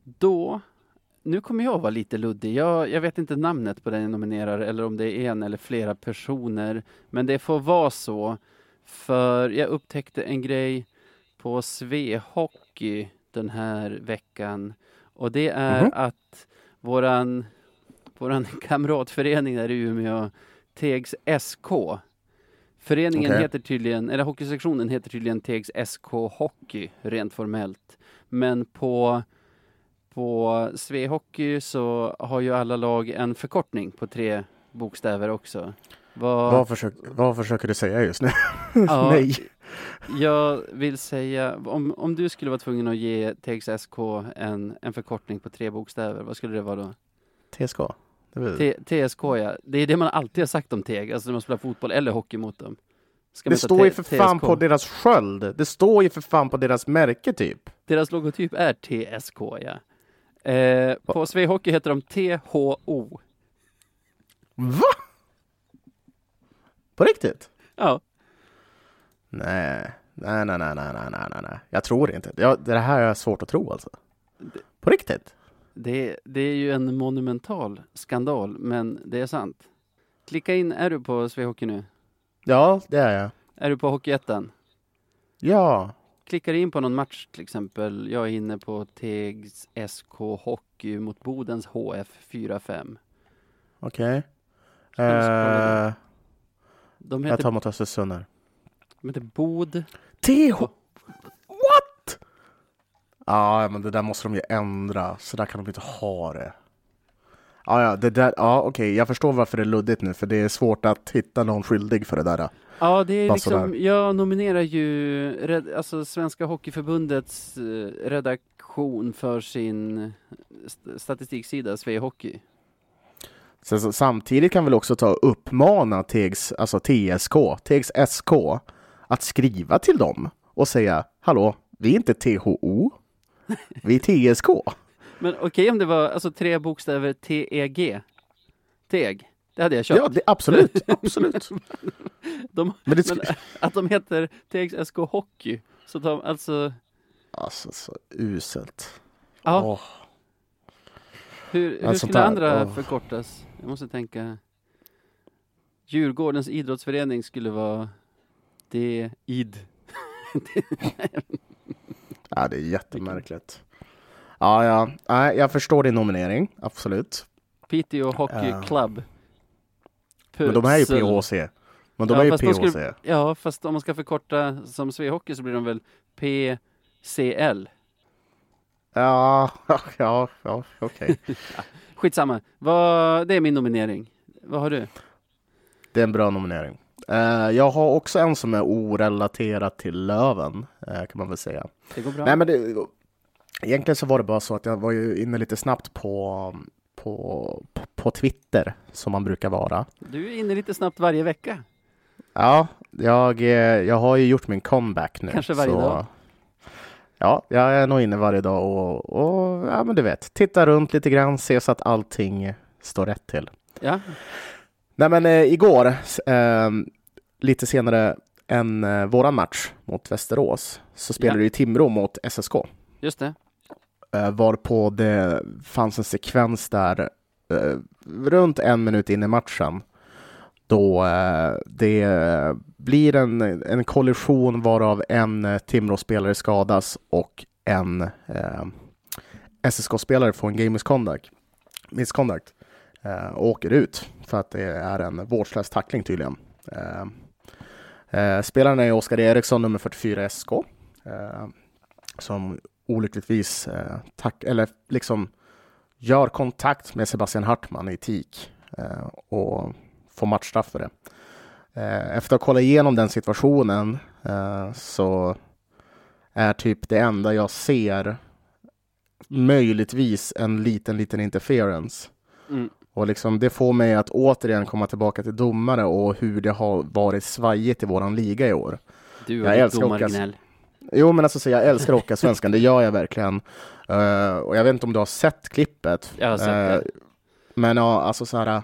Då, nu kommer jag vara lite luddig. Jag, jag vet inte namnet på den jag nominerar eller om det är en eller flera personer. Men det får vara så. För jag upptäckte en grej på Svehockey den här veckan. Och det är mm -hmm. att våran, våran [laughs] kamratförening där i Umeå, Tegs SK. Föreningen okay. heter tydligen, eller hockeysektionen heter tydligen Tegs SK Hockey, rent formellt. Men på, på Svehockey så har ju alla lag en förkortning på tre bokstäver också. Vad, vad, försök, vad försöker du säga just nu? [laughs] Ja, Nej. Jag vill säga, om, om du skulle vara tvungen att ge TXSK en, en förkortning på tre bokstäver, vad skulle det vara då? TSK? TSK ja, det är det man alltid har sagt om Teg, alltså när man spelar fotboll eller hockey mot dem. Ska det står ju för fan på deras sköld. Det står ju för fan på deras märke typ. Deras logotyp är TSK ja. Eh, på Svehockey heter de THO. Va? På riktigt? Ja. Nej, nej, nej, nej, nej, nej, nej, nej. Jag tror inte. Jag, det här är svårt att tro alltså. På riktigt? Det, det är ju en monumental skandal, men det är sant. Klicka in, är du på Svehockey nu? Ja, det är jag. Är du på Hockeyettan? Ja. Klickar in på någon match till exempel. Jag är inne på Tegs SK Hockey mot Bodens HF 4-5. Okej. Okay. De heter... Jag tar mot Östersund här. De heter Bod... TH... Ja, men det där måste de ju ändra. Så där kan de inte ha det. Ja, ja, det där, ja okej, okay. jag förstår varför det är luddigt nu, för det är svårt att hitta någon skyldig för det där. Ja, det är liksom, jag nominerar ju alltså Svenska Hockeyförbundets eh, redaktion för sin statistiksida, Svea Hockey. Så, så, samtidigt kan vi också ta och uppmana TEGS, alltså TSK, TEGS SK, att skriva till dem och säga hallå, vi är inte THO, vi är TSK. Men okej okay, om det var alltså tre bokstäver TEG, TEG, det hade jag köpt. Ja, det, absolut, [laughs] absolut. de, men, men att de heter TEGS SK Hockey, så de alltså... Alltså så uselt. Ja. Oh. Hur, hur skulle andra oh. förkortas? Jag måste tänka. Djurgårdens idrottsförening skulle vara D-id. [laughs] ja, det är jättemärkligt. Ja, ja, Nej, jag förstår din nominering, absolut. Piteå Hockey uh. Club. Men de är ju PHC. Men de ja, är ju PHC. Skulle, ja, fast om man ska förkorta som Svehockey så blir de väl PCL? Ja, [laughs] ja, ja okej. [laughs] Okay. Skitsamma. Vad, det är min nominering. Vad har du? Det är en bra nominering. Uh, jag har också en som är orelaterad till Löven, uh, kan man väl säga. Det går bra. Nej, men det, egentligen så var det bara så att jag var ju inne lite snabbt på, på, på Twitter, som man brukar vara. Du är inne lite snabbt varje vecka. Ja, jag, eh, jag har ju gjort min comeback nu. Kanske varje så, dag. Ja, jag är nog inne varje dag och, och ja, men du vet, titta runt lite grann, se så att allting står rätt till. Ja. Nej, men eh, igår, eh, lite senare än eh, våran match mot Västerås, så spelade ja. ju Timrå mot SSK. Just det. Eh, varpå det fanns en sekvens där eh, runt en minut in i matchen då eh, det blir en, en kollision varav en eh, Timrå-spelare skadas och en eh, SSK-spelare får en game misconduct, misconduct eh, och åker ut för att det är en vårdslös tackling tydligen. Eh, Eh, spelaren är Oskar Eriksson, nummer 44 SK, eh, som olyckligtvis eh, tack, eller liksom gör kontakt med Sebastian Hartman i TIK och får matchstraff för det. Efter att ha kollat igenom den situationen så är typ det enda jag ser möjligtvis en liten, liten interference. Mm. Och liksom det får mig att återigen komma tillbaka till domare och hur det har varit svajigt i våran liga i år. Du och jag ditt domargnäll. Jo, men alltså jag älskar åka svenskan, det gör jag verkligen. Uh, och jag vet inte om du har sett klippet. Jag har sett uh, det. Men ja, alltså så här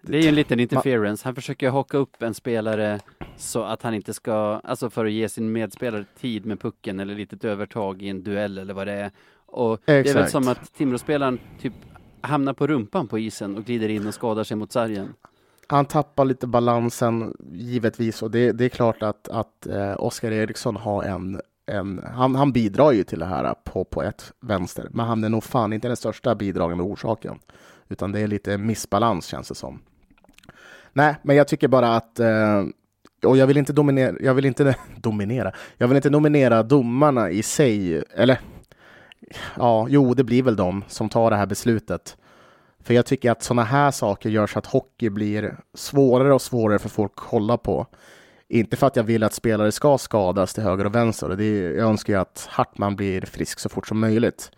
det är ju en liten interference. Han försöker haka upp en spelare så att han inte ska, alltså för att ge sin medspelare tid med pucken eller litet övertag i en duell eller vad det är. Och Exakt. det är väl som att Timråspelaren typ hamnar på rumpan på isen och glider in och skadar sig mot sargen. Han tappar lite balansen givetvis och det, det är klart att, att eh, Oskar Eriksson har en en han, han bidrar ju till det här på, på ett vänster, men han är nog fan inte den största bidragande orsaken. Utan det är lite missbalans känns det som. Nej, men jag tycker bara att eh, och jag vill inte dominera, jag vill inte [laughs] dominera, jag vill inte nominera domarna i sig, eller ja, jo, det blir väl de som tar det här beslutet. För jag tycker att sådana här saker gör så att hockey blir svårare och svårare för folk att kolla på. Inte för att jag vill att spelare ska skadas till höger och vänster. Det är, jag önskar ju att Hartman blir frisk så fort som möjligt.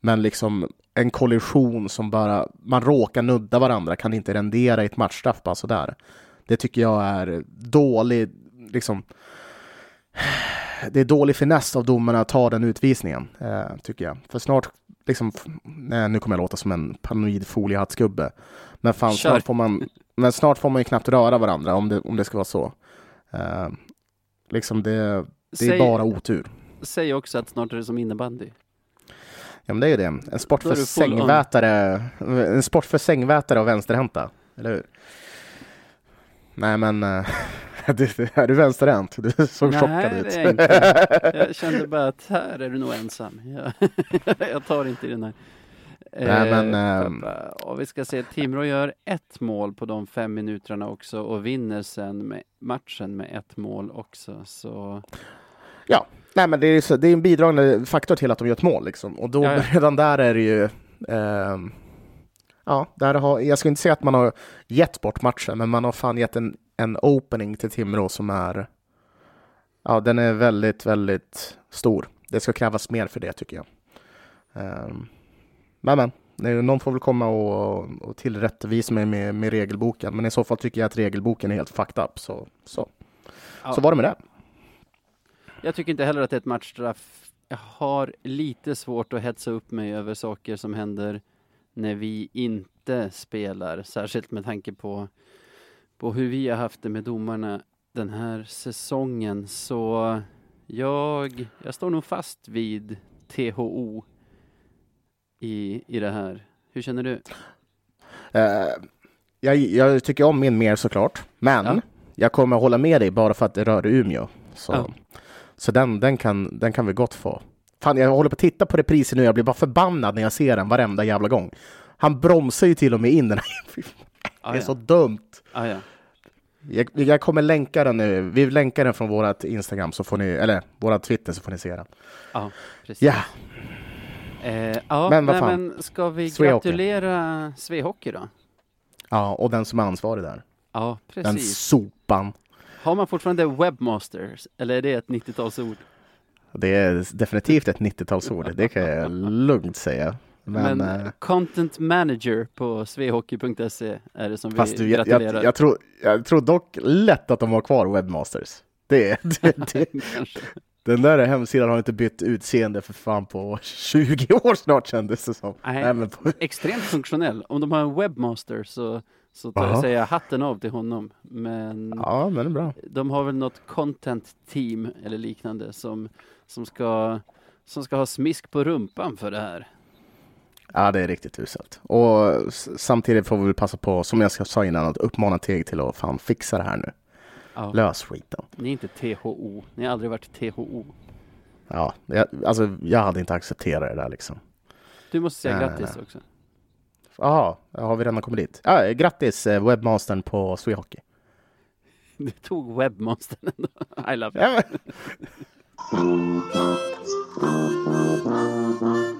Men liksom en kollision som bara man råkar nudda varandra kan inte rendera i ett matchstraff bara sådär. Det tycker jag är dålig, liksom. Det är dålig finess av domarna att ta den utvisningen, eh, tycker jag. För snart, liksom, nej, nu kommer jag låta som en paranoid foliehattsgubbe. Men fan, snart får man, men snart får man ju knappt röra varandra om det, om det ska vara så. Eh, liksom det, det är säg, bara otur. Säg också att snart är det som innebandy. Ja men det är ju det. En sport för sängvätare, en sport för sängvätare och vänsterhänta, eller hur? Nej men, [laughs] [laughs] är du vänsterhänt? Du såg Nej, chockad ut. Nej, [laughs] jag kände bara att här är du nog ensam. Jag, [laughs] jag tar inte i den här. Nej, men, äh, och vi ska se, Timrå gör ett mål på de fem minuterna också och vinner sen med matchen med ett mål också. Så... Ja, nej, men det är, så, det är en bidragande faktor till att de gör ett mål liksom. Och då ja, ja. redan där är det ju eh, ja, där har, jag ska inte säga att man har gett bort matchen, men man har fan gett en, en opening till Timrå som är, ja, den är väldigt, väldigt stor. Det ska krävas mer för det tycker jag. Um, men, men, någon får väl komma och, och tillrättavisa mig med, med regelboken, men i så fall tycker jag att regelboken är helt fucked up. Så, så. Ja. så var det med det. Jag tycker inte heller att det är ett matchstraff. Jag har lite svårt att hetsa upp mig över saker som händer när vi inte spelar, särskilt med tanke på, på hur vi har haft det med domarna den här säsongen. Så jag, jag står nog fast vid THO i, i det här. Hur känner du? Uh, jag, jag, tycker om min mer såklart, men ja. jag kommer hålla med dig bara för att det rör Umeå. Så, ja. så den, den, kan, den kan vi gott få. Fan, jag håller på att titta på reprisen nu. Jag blir bara förbannad när jag ser den varenda jävla gång. Han bromsar ju till och med in den. [laughs] det är ja. så dumt. Ah, ja. jag, jag, kommer länka den nu. Vi länkar den från vårt Instagram, så får ni, eller våra Twitter, så får ni se den. Ja, precis. Ja. Eh, ja, men vad fan. Men ska vi Svehockey. gratulera Svehockey då? Ja, och den som är ansvarig där. Ja, precis. Den sopan. Har man fortfarande webmasters, eller är det ett 90-talsord? Det är definitivt ett 90-talsord, det kan jag lugnt säga. Men, Men äh, content manager på svehockey.se är det som vi du, gratulerar. Jag, jag, jag, tror, jag tror dock lätt att de har kvar webmasters. Det, det, det, [laughs] den där hemsidan har inte bytt utseende för fan på [laughs] 20 år snart kändes det som. Nej, Nej på... Extremt funktionell. Om de har en webmaster så, så tar jag säga hatten av till honom. Men, ja, men det är bra. de har väl något content team eller liknande som som ska, som ska ha smisk på rumpan för det här. Ja, det är riktigt uselt. Och samtidigt får vi väl passa på, som jag sa innan, att uppmana Teg till att fan fixa det här nu. Ja. Lös skiten. Ni är inte THO. Ni har aldrig varit THO. Ja, jag, alltså jag hade inte accepterat det där liksom. Du måste säga äh, grattis också. Jaha, har vi redan kommit dit? Ja, grattis eh, webbmastern på Swehockey. Du tog webbmastern ändå. I love it. [laughs]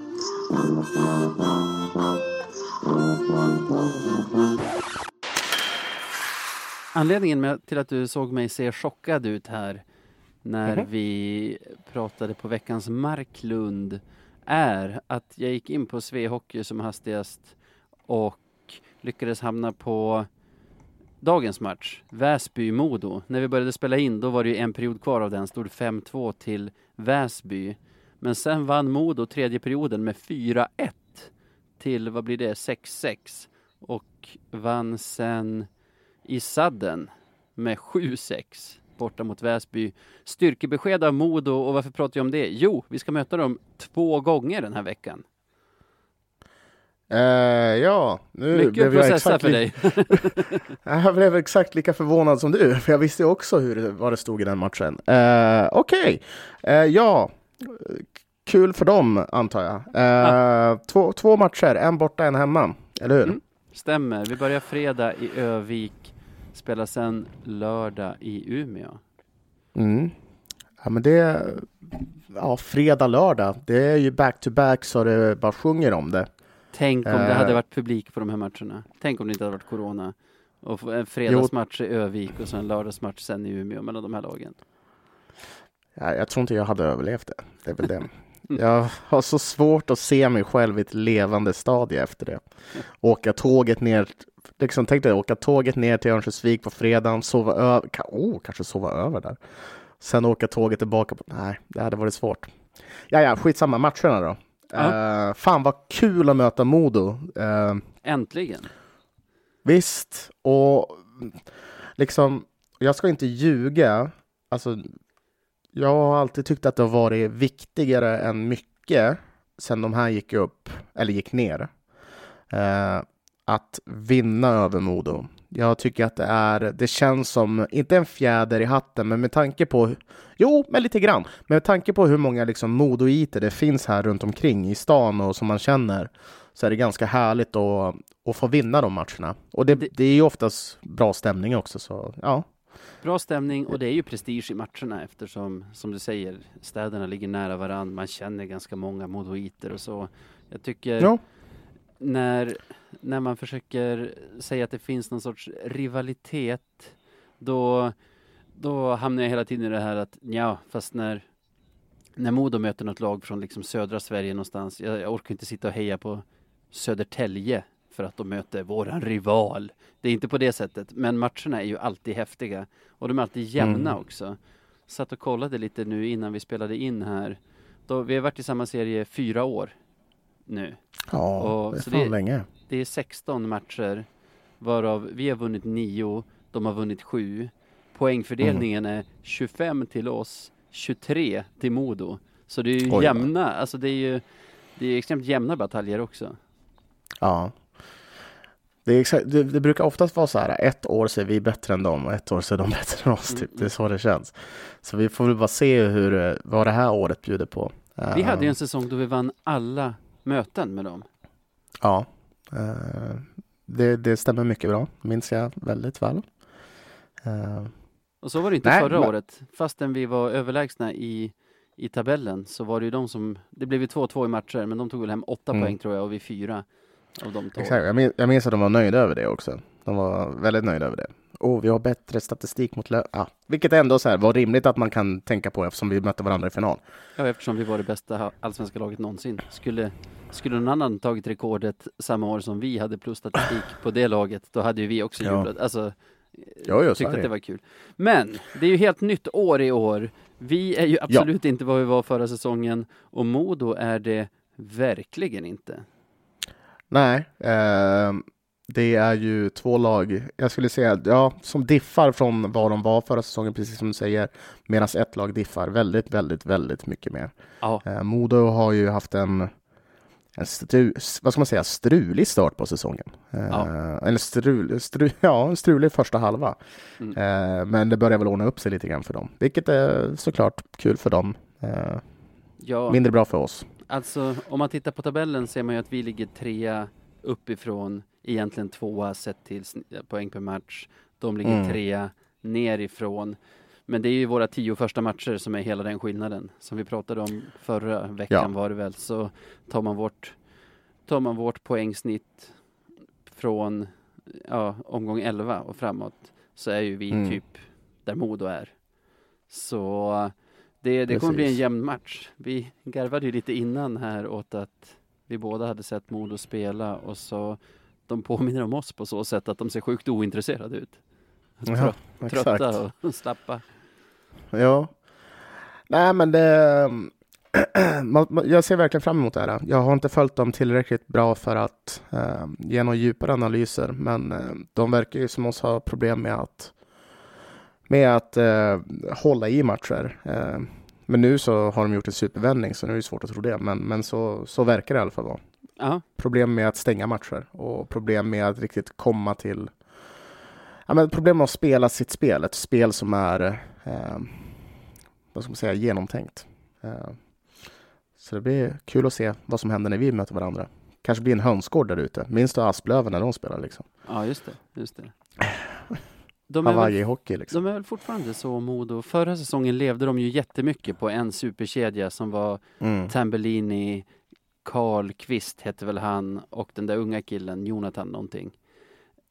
Anledningen till att du såg mig se chockad ut här när mm -hmm. vi pratade på veckans Marklund är att jag gick in på Svehockey som hastigast och lyckades hamna på dagens match, Väsby-Modo. När vi började spela in, då var det en period kvar av den, stod 5-2 till Väsby. Men sen vann Modo tredje perioden med 4-1 till, vad blir det, 6-6. Och vann sen i sadden med 7-6 borta mot Väsby. Styrkebesked av Modo och varför pratar jag om det? Jo, vi ska möta dem två gånger den här veckan. Uh, ja, nu Mycket blev jag exakt för dig. [laughs] [laughs] jag blev exakt lika förvånad som du, för jag visste också hur, vad det stod i den matchen. Uh, Okej, okay. uh, ja, kul för dem antar jag. Ah. Två, två matcher, en borta, en hemma, eller hur? Mm. Stämmer, vi börjar fredag i Övik, spelar sen lördag i Umeå. Mm. Ja, men det ja, fredag, lördag. Det är ju back-to-back så det bara sjunger om det. Tänk om det hade eh. varit publik på de här matcherna. Tänk om det inte hade varit corona. Och en fredagsmatch i Övik och sen en lördagsmatch sen i Umeå mellan de här lagen. Ja, jag tror inte jag hade överlevt det. Det är väl det. Jag har så svårt att se mig själv i ett levande stadie efter det. Åka tåget ner, liksom tänkte åka tåget ner till Örnsköldsvik på fredagen, sova över, oh, kanske sova över där. Sen åka tåget tillbaka. På, nej, det hade varit svårt. Ja, ja, skitsamma. Matcherna då. Uh, fan vad kul att möta Modo. Uh, Äntligen. Visst, och liksom, jag ska inte ljuga. Alltså, jag har alltid tyckt att det har varit viktigare än mycket sen de här gick upp, eller gick ner. Uh, att vinna över Modo. Jag tycker att det är, det känns som, inte en fjäder i hatten, men med tanke på, jo, men lite grann, men med tanke på hur många liksom modoiter det finns här runt omkring i stan och som man känner, så är det ganska härligt att, att få vinna de matcherna. Och det, det är ju oftast bra stämning också, så ja. Bra stämning och det är ju prestige i matcherna eftersom, som du säger, städerna ligger nära varandra, man känner ganska många modoiter och så. Jag tycker ja. när när man försöker säga att det finns någon sorts rivalitet, då, då hamnar jag hela tiden i det här att ja, fast när, när Modo möter något lag från liksom södra Sverige någonstans, jag, jag orkar inte sitta och heja på Södertälje för att de möter våran rival. Det är inte på det sättet, men matcherna är ju alltid häftiga och de är alltid jämna mm. också. Satt och kollade lite nu innan vi spelade in här. Då, vi har varit i samma serie fyra år nu. Ja, och, det är fan det, länge det är 16 matcher varav vi har vunnit 9, de har vunnit 7. Poängfördelningen mm. är 25 till oss, 23 till Modo. Så det är ju Oj, jämna, alltså det är ju det är extremt jämna bataljer också. Ja. Det, exakt, det, det, brukar oftast vara så här, ett år så är vi bättre än dem och ett år så är de [laughs] bättre än oss. Typ. Det är så det känns. Så vi får väl bara se hur, vad det här året bjuder på. Vi hade ju en säsong då vi vann alla möten med dem. Ja. Eh, det, det stämmer mycket bra, minns jag väldigt väl. Eh, och så var det inte Nej, förra men... året. Fastän vi var överlägsna i, i tabellen så var det ju de som, det blev ju 2-2 i matcher, men de tog väl hem åtta mm. poäng tror jag och vi fyra av de två. Exakt, jag minns, jag minns att de var nöjda över det också. De var väldigt nöjda över det. Och vi har bättre statistik mot Lö ja, Vilket ändå så här var rimligt att man kan tänka på eftersom vi mötte varandra i final. Ja, eftersom vi var det bästa allsvenska laget någonsin. Skulle skulle någon annan tagit rekordet samma år som vi hade plus statistik [laughs] på det laget, då hade ju vi också ja. jublat. Alltså, jo, tyckte att det var kul. Men det är ju helt nytt år i år. Vi är ju absolut ja. inte vad vi var förra säsongen och Modo är det verkligen inte. Nej, eh, det är ju två lag, jag skulle säga, ja, som diffar från vad de var förra säsongen, precis som du säger, medan ett lag diffar väldigt, väldigt, väldigt mycket mer. Ja. Eh, Modo har ju haft en en stru, vad ska man säga, strulig start på säsongen. Eh, ja. Eller strul, stru, [laughs] ja, en strulig första halva. Mm. Uh, men det börjar väl ordna upp sig lite grann för dem, vilket är såklart kul för dem. Uh, ja. Mindre bra för oss. Alltså, om man tittar på tabellen ser man ju att vi ligger trea uppifrån, egentligen tvåa sett till poäng per match. De ligger mm. trea nerifrån. Men det är ju våra tio första matcher som är hela den skillnaden. Som vi pratade om förra veckan ja. var det väl, så tar man vårt, tar man vårt poängsnitt från ja, omgång 11 och framåt så är ju vi mm. typ där Modo är. Så det, det kommer bli en jämn match. Vi garvade ju lite innan här åt att vi båda hade sett Modo spela och så de påminner om oss på så sätt att de ser sjukt ointresserade ut. Trött, ja, trötta och [laughs] slappa. Ja. Nej, men det... [clears throat] jag ser verkligen fram emot det här. Jag har inte följt dem tillräckligt bra för att uh, ge några djupare analyser, men uh, de verkar ju som oss ha problem med att, med att uh, hålla i matcher. men nu så har de gjort en supervändning, så nu är det svårt att tro det, men, men så, så verkar det i alla fall vara. Aha. Problem med att stänga matcher och problem med att riktigt komma till... Ja, men problem med att spela sitt spel, ett spel som är eh, vad ska man säga, genomtänkt. Eh, så det blir kul att se vad som händer när vi möter varandra. Kanske blir en hönsgård där ute. Minns du Asplöven när de spelar liksom? Ja, just det. Just det. De Hawaii-hockey liksom. De är väl fortfarande så Modo. Förra säsongen levde de ju jättemycket på en superkedja som var mm. Tambellini, Karl Kvist hette väl han och den där unga killen, Jonathan någonting.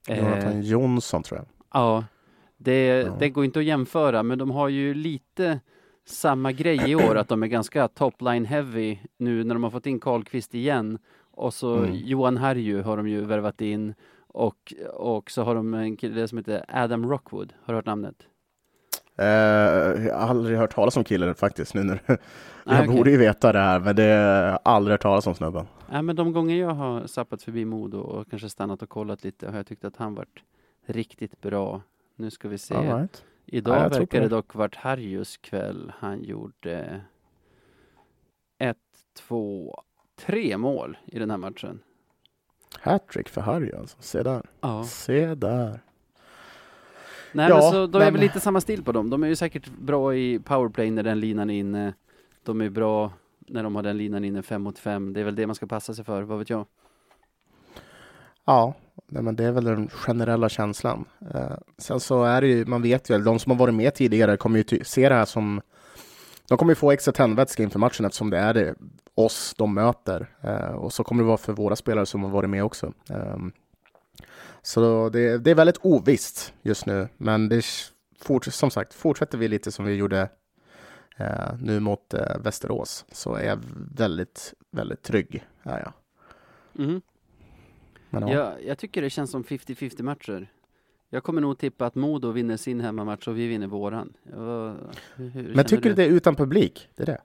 Jonathan eh, Jonsson tror jag. Ja, det, ja. det går inte att jämföra men de har ju lite samma grej i år att de är ganska topline heavy nu när de har fått in Karlqvist igen och så mm. Johan Harju har de ju värvat in och, och så har de en kille som heter Adam Rockwood. Har du hört namnet? Uh, jag har aldrig hört talas om killen faktiskt. Nu när jag ah, okay. borde ju veta det här, men det har aldrig hört talas om snubben. Nej, men de gånger jag har sappat förbi Modo och kanske stannat och kollat lite har jag tyckt att han varit riktigt bra. Nu ska vi se. Right. Idag ja, verkar det dock varit Harjus kväll. Han gjorde ett, två, tre mål i den här matchen. Hattrick för Harry alltså. Se där. Ja. Se där. Nej, ja, men så då men... är väl lite samma stil på dem. De är ju säkert bra i powerplay när den linan är inne. De är bra när de har den linan inne fem mot fem. Det är väl det man ska passa sig för, vad vet jag? Ja, nej, men det är väl den generella känslan. Eh, sen så är det ju, man vet ju, de som har varit med tidigare kommer ju se det här som de kommer ju få extra tändvätska inför matchen eftersom det är det, oss de möter. Eh, och så kommer det vara för våra spelare som har varit med också. Eh, så det, det, är väldigt ovisst just nu, men det fort, som sagt, fortsätter vi lite som vi gjorde eh, nu mot eh, Västerås så är jag väldigt, väldigt trygg. Är jag. Mm. Men, ja. jag, jag tycker det känns som 50-50 matcher. Jag kommer nog tippa att Modo vinner sin hemmamatch och vi vinner våran. Hur, men tycker du det är utan publik? Det är det?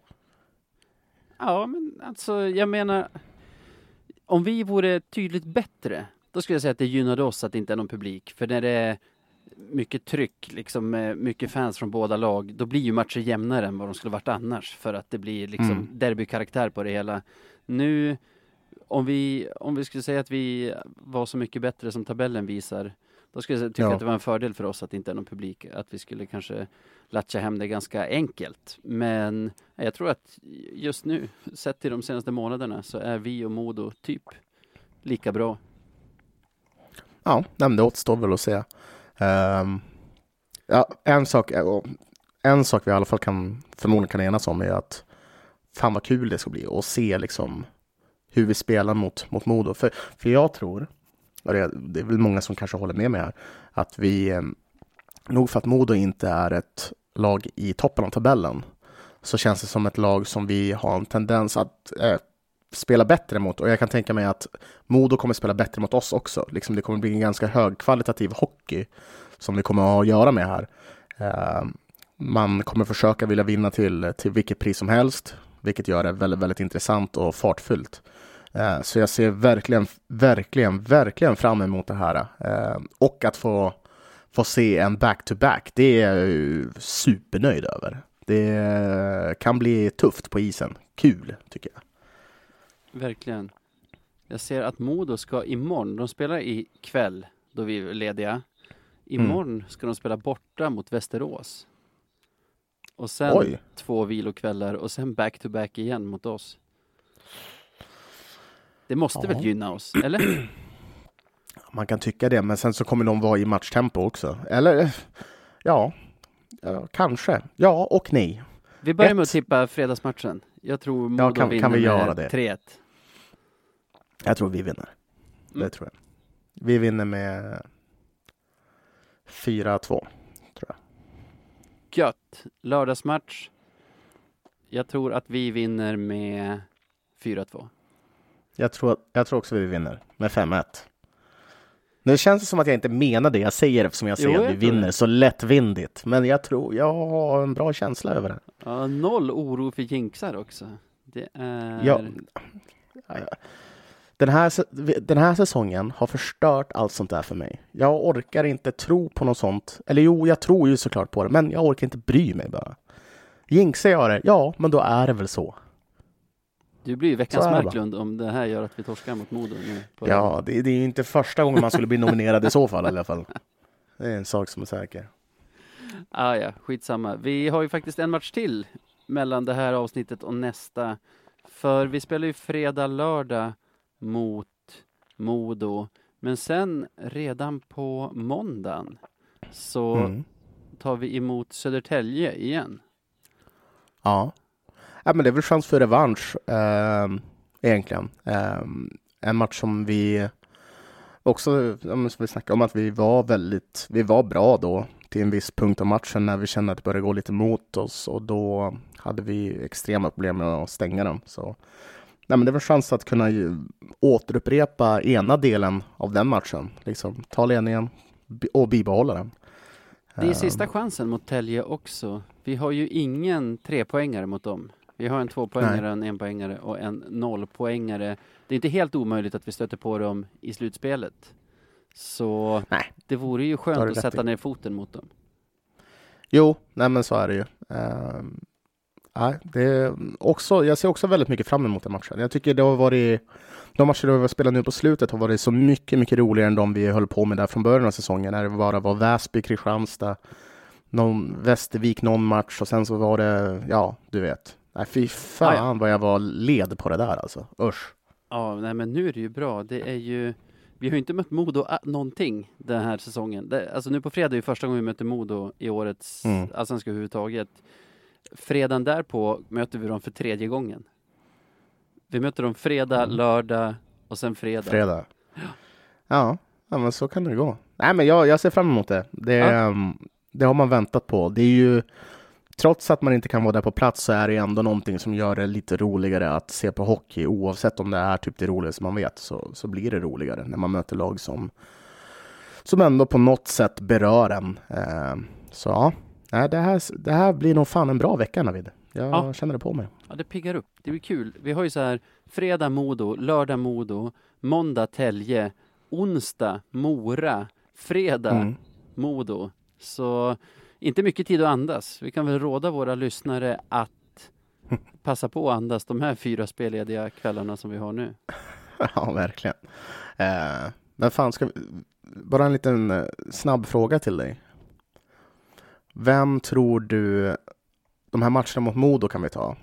Ja, men alltså jag menar om vi vore tydligt bättre, då skulle jag säga att det gynnade oss att det inte är någon publik. För när det är mycket tryck, liksom med mycket fans från båda lag, då blir ju matcher jämnare än vad de skulle varit annars. För att det blir liksom mm. derbykaraktär på det hela. Nu, om vi, om vi skulle säga att vi var så mycket bättre som tabellen visar, då skulle jag tycka ja. att det var en fördel för oss att det inte är någon publik, att vi skulle kanske latcha hem det ganska enkelt. Men jag tror att just nu, sett till de senaste månaderna, så är vi och Modo typ lika bra. Ja, det återstår väl att se. Um, ja, en sak, en sak vi i alla fall kan förmodligen kan enas om är att fan vad kul det ska bli att se liksom hur vi spelar mot, mot Modo. För, för jag tror det är, det är väl många som kanske håller med mig här, att vi, ehm, nog för att Modo inte är ett lag i toppen av tabellen, så känns det som ett lag som vi har en tendens att eh, spela bättre mot. Och jag kan tänka mig att Modo kommer spela bättre mot oss också. Liksom det kommer bli en ganska högkvalitativ hockey som vi kommer att ha att göra med här. Eh, man kommer försöka vilja vinna till, till vilket pris som helst, vilket gör det väldigt, väldigt intressant och fartfyllt. Eh, så jag ser verkligen, verkligen, verkligen fram emot det här. Eh, och att få, få se en back-to-back, -back, det är jag supernöjd över. Det kan bli tufft på isen. Kul, tycker jag. Verkligen. Jag ser att Modo ska imorgon, de spelar ikväll då vi är lediga. Imorgon mm. ska de spela borta mot Västerås. Och sen Oj. två vilokvällar och sen back-to-back -back igen mot oss. Det måste ja. väl gynna oss, eller? [clears throat] Man kan tycka det, men sen så kommer de vara i matchtempo också. Eller ja, kanske. Ja och nej. Vi börjar Ett. med att tippa fredagsmatchen. Jag tror Modo ja, kan, vinner kan vi göra med 3-1. Jag tror vi vinner. Mm. Det tror jag. Vi vinner med 4-2, tror jag. Gött. Lördagsmatch. Jag tror att vi vinner med 4-2. Jag tror, jag tror också vi vinner med 5-1. Nu känns det som att jag inte menar det jag säger eftersom jag säger jo, att vi vinner så lättvindigt. Men jag tror jag har en bra känsla över det. Ja, noll oro för jinxar också. Det är... Ja, den, här, den här säsongen har förstört allt sånt där för mig. Jag orkar inte tro på något sånt. Eller jo, jag tror ju såklart på det, men jag orkar inte bry mig bara. Jinxar jag det? Ja, men då är det väl så. Du blir ju veckans Marklund om det här gör att vi torskar mot Modo. Nu ja, det, det, är inte första gången man skulle bli nominerad i så fall i alla fall. Det är en sak som är säker. Ah, ja, skitsamma. Vi har ju faktiskt en match till mellan det här avsnittet och nästa. För vi spelar ju fredag, lördag mot Modo. Men sen redan på måndagen så mm. tar vi emot Södertälje igen. Ja. Ja, men det är väl chans för revansch eh, egentligen. Eh, en match som vi också, som vi snackade om, att vi var väldigt, vi var bra då till en viss punkt av matchen när vi kände att det började gå lite mot oss och då hade vi extrema problem med att stänga dem. Så nej, men det var chans att kunna återupprepa ena delen av den matchen, liksom ta ledningen och bibehålla den. Det är sista ehm. chansen mot Tälje också. Vi har ju ingen trepoängare mot dem. Vi har en tvåpoängare, en enpoängare och en nollpoängare. Det är inte helt omöjligt att vi stöter på dem i slutspelet. Så nej. det vore ju skönt att sätta ner foten mot dem. Jo, nej men så är det ju. Uh, nej, det också, jag ser också väldigt mycket fram emot den matchen. Jag tycker det har varit de matcher vi har spelat nu på slutet har varit så mycket, mycket roligare än de vi höll på med där från början av säsongen. När det bara var Väsby, Kristianstad, någon Västervik någon match och sen så var det, ja, du vet. Nej, fy fan ja, ja. vad jag var led på det där alltså. Usch. Ja, nej men nu är det ju bra. Det är ju vi har ju inte mött Modo någonting den här säsongen. Det, alltså nu på fredag är ju första gången vi möter Modo i årets mm. allsvenska överhuvudtaget. Fredagen därpå möter vi dem för tredje gången. Vi möter dem fredag, mm. lördag och sen fredag. Fredag. Ja, ja men så kan det gå. Nej, men jag, jag ser fram emot det. Det, ja. um, det har man väntat på. Det är ju trots att man inte kan vara där på plats så är det ändå någonting som gör det lite roligare att se på hockey. Oavsett om det är typ det roligaste man vet så, så blir det roligare när man möter lag som, som ändå på något sätt berör en. Eh, så ja, det här, det här blir nog fan en bra vecka Navid. Jag ja. känner det på mig. Ja, det piggar upp. Det blir kul. Vi har ju så här fredag Modo, lördag Modo, måndag Tälje, onsdag Mora, fredag mm. Modo. Så inte mycket tid att andas. Vi kan väl råda våra lyssnare att [laughs] passa på att andas de här fyra spellediga kvällarna som vi har nu. [laughs] ja, verkligen. Eh, men fan, ska vi... bara en liten eh, snabb fråga till dig. Vem tror du, de här matcherna mot Modo kan vi ta.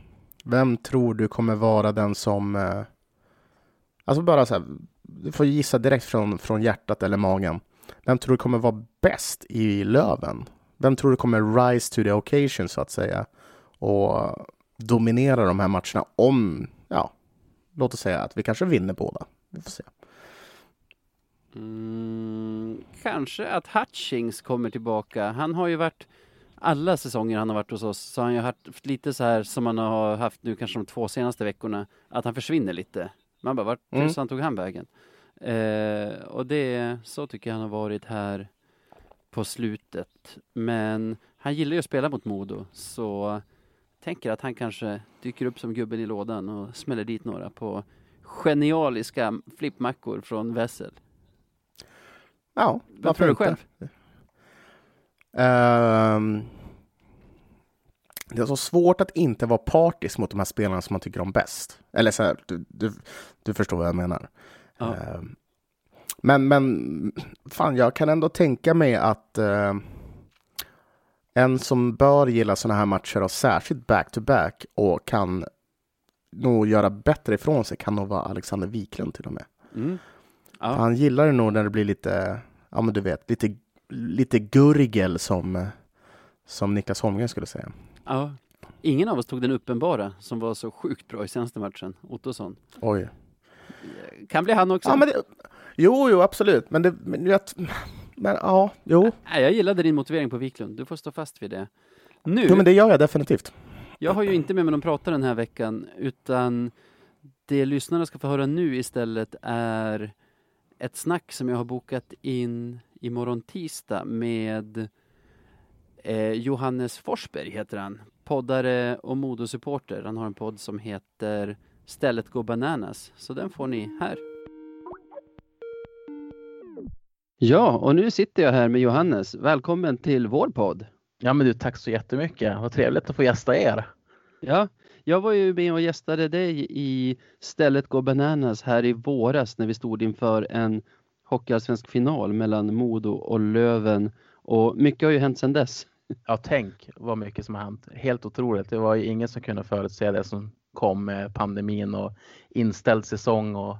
Vem tror du kommer vara den som, eh, alltså bara så här, du får gissa direkt från, från hjärtat eller magen. Vem tror du kommer vara bäst i Löven? Vem tror du kommer rise to the occasion så att säga och dominera de här matcherna om, ja, låt oss säga att vi kanske vinner båda. Vi får se. Mm, kanske att Hutchings kommer tillbaka. Han har ju varit alla säsonger han har varit hos oss så har han ju haft lite så här som han har haft nu kanske de två senaste veckorna att han försvinner lite. Man bara, vart mm. tusan tog han vägen? Eh, och det, så tycker jag han har varit här på slutet. Men han gillar ju att spela mot Modo, så tänker att han kanske dyker upp som gubben i lådan och smäller dit några på genialiska flippmackor från Wessel. Ja, varför inte? själv? Um, det är så svårt att inte vara partisk mot de här spelarna som man tycker om bäst. Eller så här, du, du, du förstår vad jag menar. Ja. Um, men, men fan, jag kan ändå tänka mig att uh, en som bör gilla sådana här matcher och särskilt back-to-back och kan nog göra bättre ifrån sig kan nog vara Alexander Wiklund till och med. Mm. Ja. Han gillar det nog när det blir lite, ja men du vet, lite, lite gurgel som, som Niklas Holmgren skulle säga. Ja. Ingen av oss tog den uppenbara som var så sjukt bra i senaste matchen, Ottosson. Oj. Kan bli han också. Ja, men det, Jo, jo, absolut. Men det, men, jag, men ja, jo. Nej, jag gillade din motivering på Wiklund. Du får stå fast vid det. Nu. Jo, men det gör jag definitivt. Jag har ju inte med mig någon pratare den här veckan, utan det lyssnarna ska få höra nu istället är ett snack som jag har bokat in imorgon tisdag med eh, Johannes Forsberg heter han. Poddare och modosupporter. Han har en podd som heter Stället går bananas. Så den får ni här. Ja, och nu sitter jag här med Johannes. Välkommen till vår podd. Ja, men du, tack så jättemycket. Vad trevligt att få gästa er. Ja, Jag var ju med och gästade dig i Stället Gå Bananas här i våras när vi stod inför en hockeyallsvensk final mellan Modo och Löven och mycket har ju hänt sedan dess. Ja, tänk vad mycket som har hänt. Helt otroligt. Det var ju ingen som kunde förutse det som kom med pandemin och inställd säsong och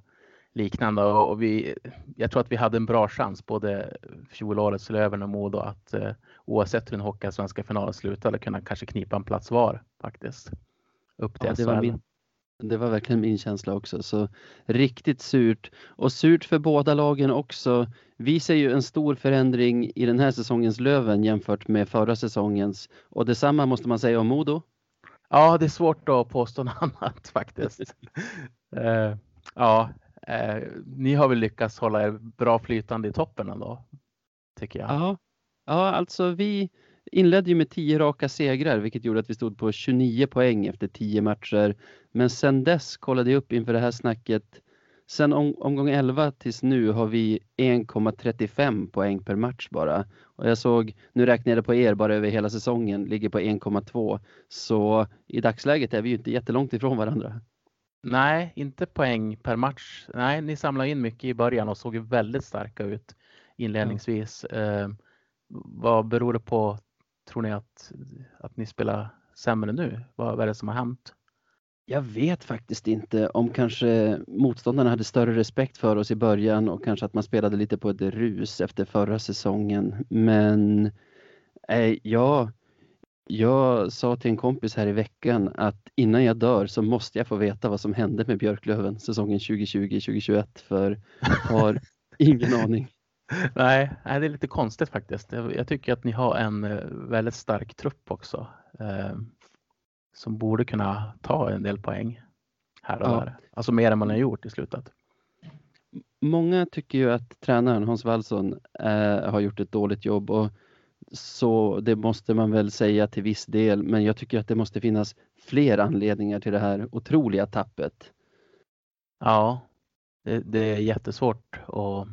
liknande. Och vi, jag tror att vi hade en bra chans, både fjolårets Löven och Modo, att eh, oavsett hur den hockeyallsvenska finalen slutade kunna kanske knipa en plats var faktiskt. Upp till ja, det, var min, det var verkligen min känsla också. Så riktigt surt. Och surt för båda lagen också. Vi ser ju en stor förändring i den här säsongens Löven jämfört med förra säsongens. Och detsamma måste man säga om Modo. Ja, det är svårt att påstå något [laughs] annat faktiskt. uh, ja, Eh, ni har väl lyckats hålla er bra flytande i toppen ändå, tycker jag. Ja, ja alltså vi inledde ju med 10 raka segrar, vilket gjorde att vi stod på 29 poäng efter 10 matcher. Men sen dess kollade jag upp inför det här snacket. Sen om, omgång 11 tills nu har vi 1,35 poäng per match bara. Och jag såg, nu räknade jag på er bara över hela säsongen, ligger på 1,2. Så i dagsläget är vi ju inte jättelångt ifrån varandra. Nej, inte poäng per match. Nej, ni samlade in mycket i början och såg väldigt starka ut inledningsvis. Mm. Eh, vad beror det på tror ni att, att ni spelar sämre nu? Vad, vad är det som har hänt? Jag vet faktiskt inte om kanske motståndarna hade större respekt för oss i början och kanske att man spelade lite på ett rus efter förra säsongen. Men eh, ja, jag sa till en kompis här i veckan att innan jag dör så måste jag få veta vad som hände med Björklöven säsongen 2020-2021 för jag har [laughs] ingen aning. Nej, det är lite konstigt faktiskt. Jag tycker att ni har en eh, väldigt stark trupp också. Eh, som borde kunna ta en del poäng här och ja. där. Alltså mer än man har gjort i slutet. Många tycker ju att tränaren Hans Wallson eh, har gjort ett dåligt jobb och så det måste man väl säga till viss del. Men jag tycker att det måste finnas fler anledningar till det här otroliga tappet. Ja, det, det är jättesvårt att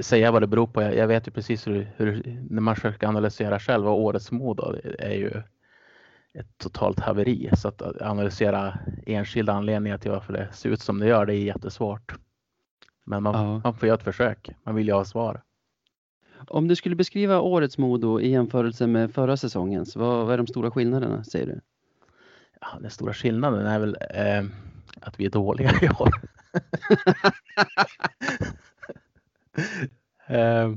säga vad det beror på. Jag, vet ju precis hur, hur, när man försöker analysera själv vad årets Modo är ju ett totalt haveri. Så att analysera enskilda anledningar till varför det ser ut som det gör, det är jättesvårt. Men man, ja. man får göra ett försök. Man vill ju ha svar. Om du skulle beskriva årets Modo i jämförelse med förra säsongens, vad, vad är de stora skillnaderna säger du? Ja, den stora skillnaden är väl eh, att vi är dåliga i år. uh, [laughs]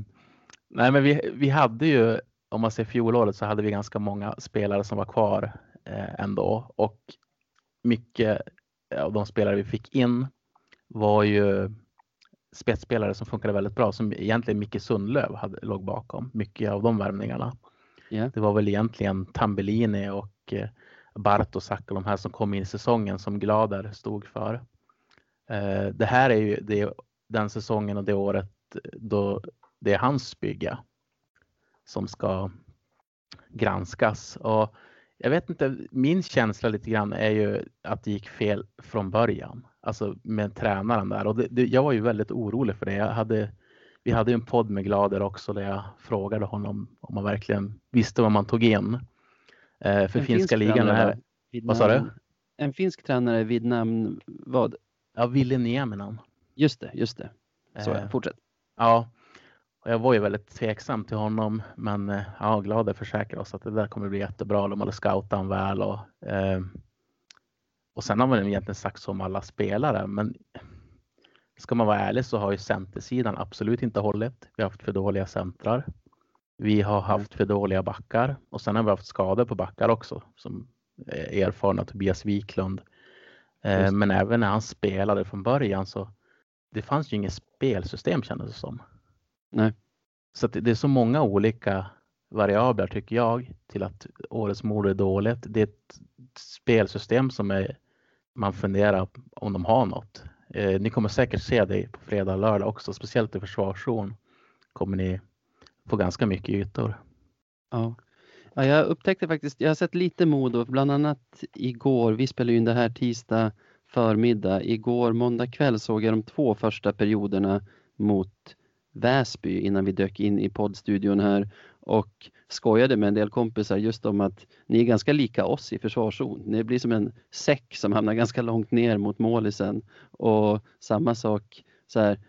nej, men vi, vi hade ju, om man ser fjolåret, så hade vi ganska många spelare som var kvar uh, ändå och mycket av de spelare vi fick in var ju spetsspelare som funkade väldigt bra som egentligen Micke Sundlöv hade, låg bakom mycket av de värvningarna. Yeah. Det var väl egentligen Tambellini och eh, Bartosak och de här som kom in i säsongen som Glader stod för. Eh, det här är ju det, den säsongen och det året då det är hans bygge som ska granskas. Och jag vet inte, min känsla lite grann är ju att det gick fel från början. Alltså med tränaren där. Och det, det, jag var ju väldigt orolig för det. Jag hade, vi hade en podd med Glader också där jag frågade honom om man verkligen visste vad man tog in. Eh, för en finska ligan är... Vad sa du? En finsk tränare vid namn vad? Ja, Ville Nieminen. Just det, just det. Så eh, fortsätt. Ja, och jag var ju väldigt tveksam till honom, men eh, ja, glad att försäkra oss att det där kommer bli jättebra. De hade scoutat honom väl och, eh, och sen har man egentligen sagt så om alla spelare, men ska man vara ärlig så har ju centersidan absolut inte hållit. Vi har haft för dåliga centrar. Vi har mm. haft för dåliga backar och sen har vi haft skador på backar också som erfarna Tobias Wiklund. Eh, men även när han spelade från början så det fanns ju inget spelsystem kändes det som. Nej. Så det är så många olika variabler tycker jag till att årets mord är dåligt. Det är ett spelsystem som är, man funderar om de har något. Eh, ni kommer säkert se det på fredag och lördag också, speciellt i försvarszon kommer ni få ganska mycket ytor. Ja. ja, jag upptäckte faktiskt, jag har sett lite Modo, bland annat igår, vi spelar ju in det här tisdag förmiddag. Igår måndag kväll såg jag de två första perioderna mot Väsby innan vi dök in i poddstudion här och skojade med en del kompisar just om att ni är ganska lika oss i försvarszon. Ni blir som en säck som hamnar ganska långt ner mot målisen och samma sak så här,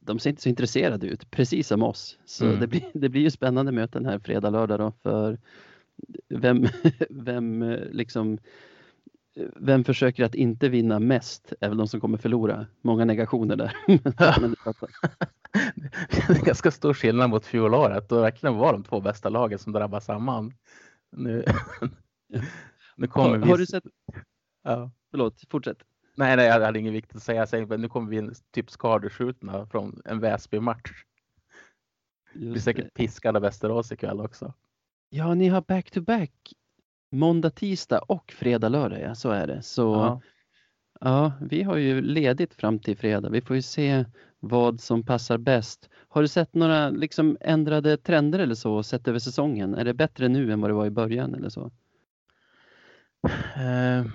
de ser inte så intresserade ut, precis som oss. Så mm. det, blir, det blir ju spännande möten här fredag, lördag då för vem, [laughs] vem liksom vem försöker att inte vinna mest är väl de som kommer förlora. Många negationer där. [laughs] [laughs] det är ganska stor skillnad mot fjolåret. Då verkligen var de två bästa lagen som drabbas samman. Nu, [laughs] nu kommer vi... har du sett? Ja. Förlåt, fortsätt. Nej, nej, jag hade inget viktigt att säga. säger, nu kommer vi typ skadeskjutna från en Väsby-match. Blir säkert piskade av Västerås ikväll också. Ja, ni har back-to-back -back måndag, tisdag och fredag, lördag. Ja, så är det. Så ja. ja, vi har ju ledigt fram till fredag. Vi får ju se vad som passar bäst. Har du sett några liksom ändrade trender eller så sett över säsongen? Är det bättre nu än vad det var i början eller så? Uh,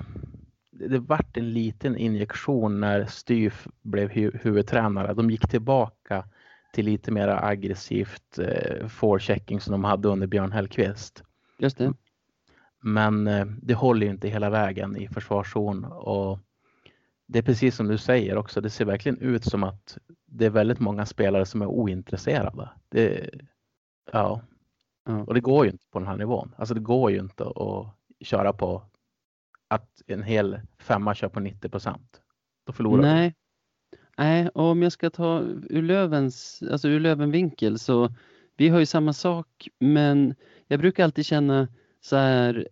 det vart en liten injektion när Styf blev hu huvudtränare. De gick tillbaka till lite mer aggressivt uh, forechecking som de hade under Björn Hellkvist. Just det. Men uh, det håller inte hela vägen i försvarszon och det är precis som du säger också. Det ser verkligen ut som att det är väldigt många spelare som är ointresserade. Det, ja. Mm. Och det går ju inte på den här nivån. Alltså det går ju inte att köra på att en hel femma kör på 90 procent. Då förlorar Nej. du. Nej, och om jag ska ta ur Lövens, alltså ur Lövenvinkel så vi har ju samma sak men jag brukar alltid känna så här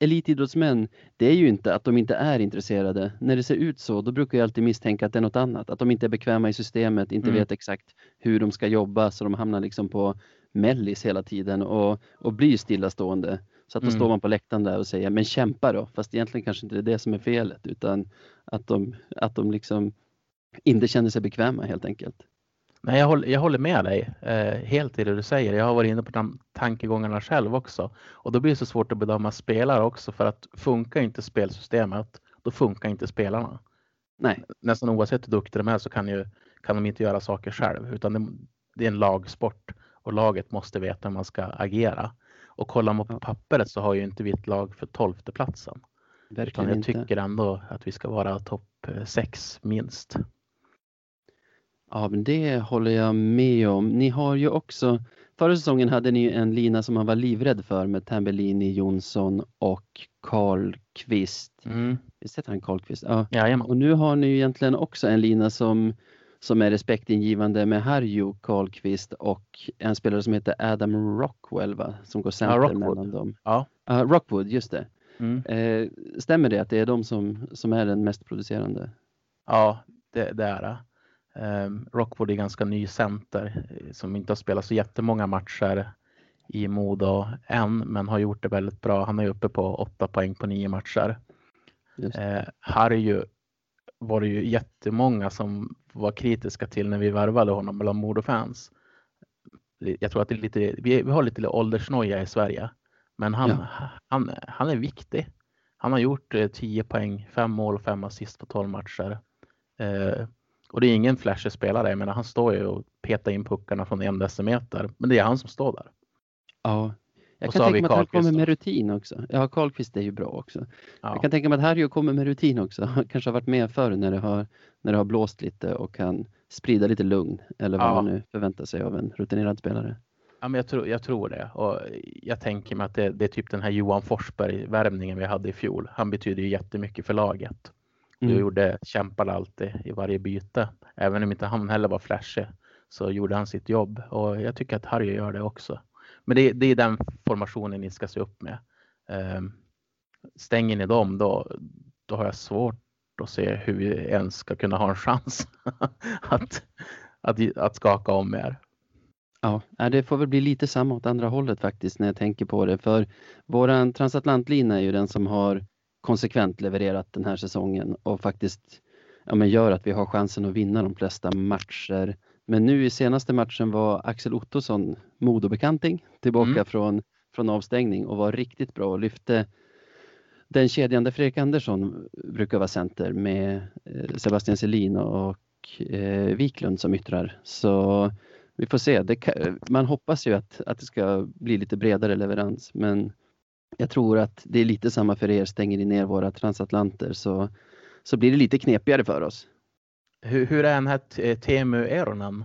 elitidrottsmän, det är ju inte att de inte är intresserade. När det ser ut så, då brukar jag alltid misstänka att det är något annat. Att de inte är bekväma i systemet, inte mm. vet exakt hur de ska jobba så de hamnar liksom på mellis hela tiden och, och blir stillastående. Så att då mm. står man på läktaren där och säger, men kämpa då. Fast egentligen kanske inte det är det som är felet utan att de, att de liksom inte känner sig bekväma helt enkelt. Nej, jag håller, jag håller med dig eh, helt i det du säger. Jag har varit inne på de tankegångarna själv också. Och då blir det så svårt att bedöma spelare också för att funkar inte spelsystemet, då funkar inte spelarna. Nej. Nästan oavsett hur duktiga de är så kan, ju, kan de inte göra saker själv utan det, det är en lagsport och laget måste veta hur man ska agera. Och kollar man på pappret så har ju inte vi ett lag för tolfte platsen. Verkligen Utan jag tycker ändå att vi ska vara topp eh, sex minst. Ja, men det håller jag med om. Ni har ju också, förra säsongen hade ni en lina som man var livrädd för med Tambellini, Jonsson och Karlqvist. Mm. Visst heter han Karlqvist? Ja. Jajamän. Och nu har ni egentligen också en lina som, som är respektingivande med Harju Karlqvist och en spelare som heter Adam Rockwell va? Som går center ja, mellan dem. Ja. Uh, Rockwood, just det. Mm. Eh, stämmer det att det är de som, som är den mest producerande? Ja, det, det är det. Um, Rockwood är ganska ny center eh, som inte har spelat så jättemånga matcher i Modo än, men har gjort det väldigt bra. Han är uppe på åtta poäng på nio matcher. Uh, Harry var det ju jättemånga som var kritiska till när vi värvade honom bland Modo-fans. Jag tror att det är lite, vi, vi har lite åldersnoja i Sverige, men han, ja. han, han är viktig. Han har gjort 10 eh, poäng, fem mål och fem assist på 12 matcher. Uh, och det är ingen flashig spelare. Jag menar, han står ju och petar in puckarna från en decimeter. Men det är han som står där. Ja, jag kan tänka mig att han kommer med rutin också. Ja, Karlqvist är ju bra också. Ja. Jag kan tänka mig att Harry kommer med rutin också. [laughs] Han kanske har varit med förr när det har, när det har blåst lite och kan sprida lite lugn. Eller vad ja. man nu förväntar sig av en rutinerad spelare. Ja, men jag, tror, jag tror det. Och jag tänker mig att det, det är typ den här Johan Forsberg-värvningen vi hade i fjol. Han betyder ju jättemycket för laget. Mm. Jag gjorde, kämpade alltid i varje byte. Även om inte han heller var flashig så gjorde han sitt jobb och jag tycker att Harry gör det också. Men det, det är den formationen ni ska se upp med. Um, stänger ni dem då, då har jag svårt att se hur vi ens ska kunna ha en chans [laughs] att, att, att skaka om er. Ja, det får väl bli lite samma åt andra hållet faktiskt när jag tänker på det. För våran transatlantlina är ju den som har konsekvent levererat den här säsongen och faktiskt ja, men gör att vi har chansen att vinna de flesta matcher. Men nu i senaste matchen var Axel Ottosson Modobekanting tillbaka mm. från, från avstängning och var riktigt bra och lyfte den kedjan där Fredrik Andersson brukar vara center med eh, Sebastian Selin och eh, Wiklund som yttrar. Så vi får se. Kan, man hoppas ju att, att det ska bli lite bredare leverans, men jag tror att det är lite samma för er. Stänger ni ner våra transatlanter så, så blir det lite knepigare för oss. Hur, hur är den här eh, Teemu Eronen?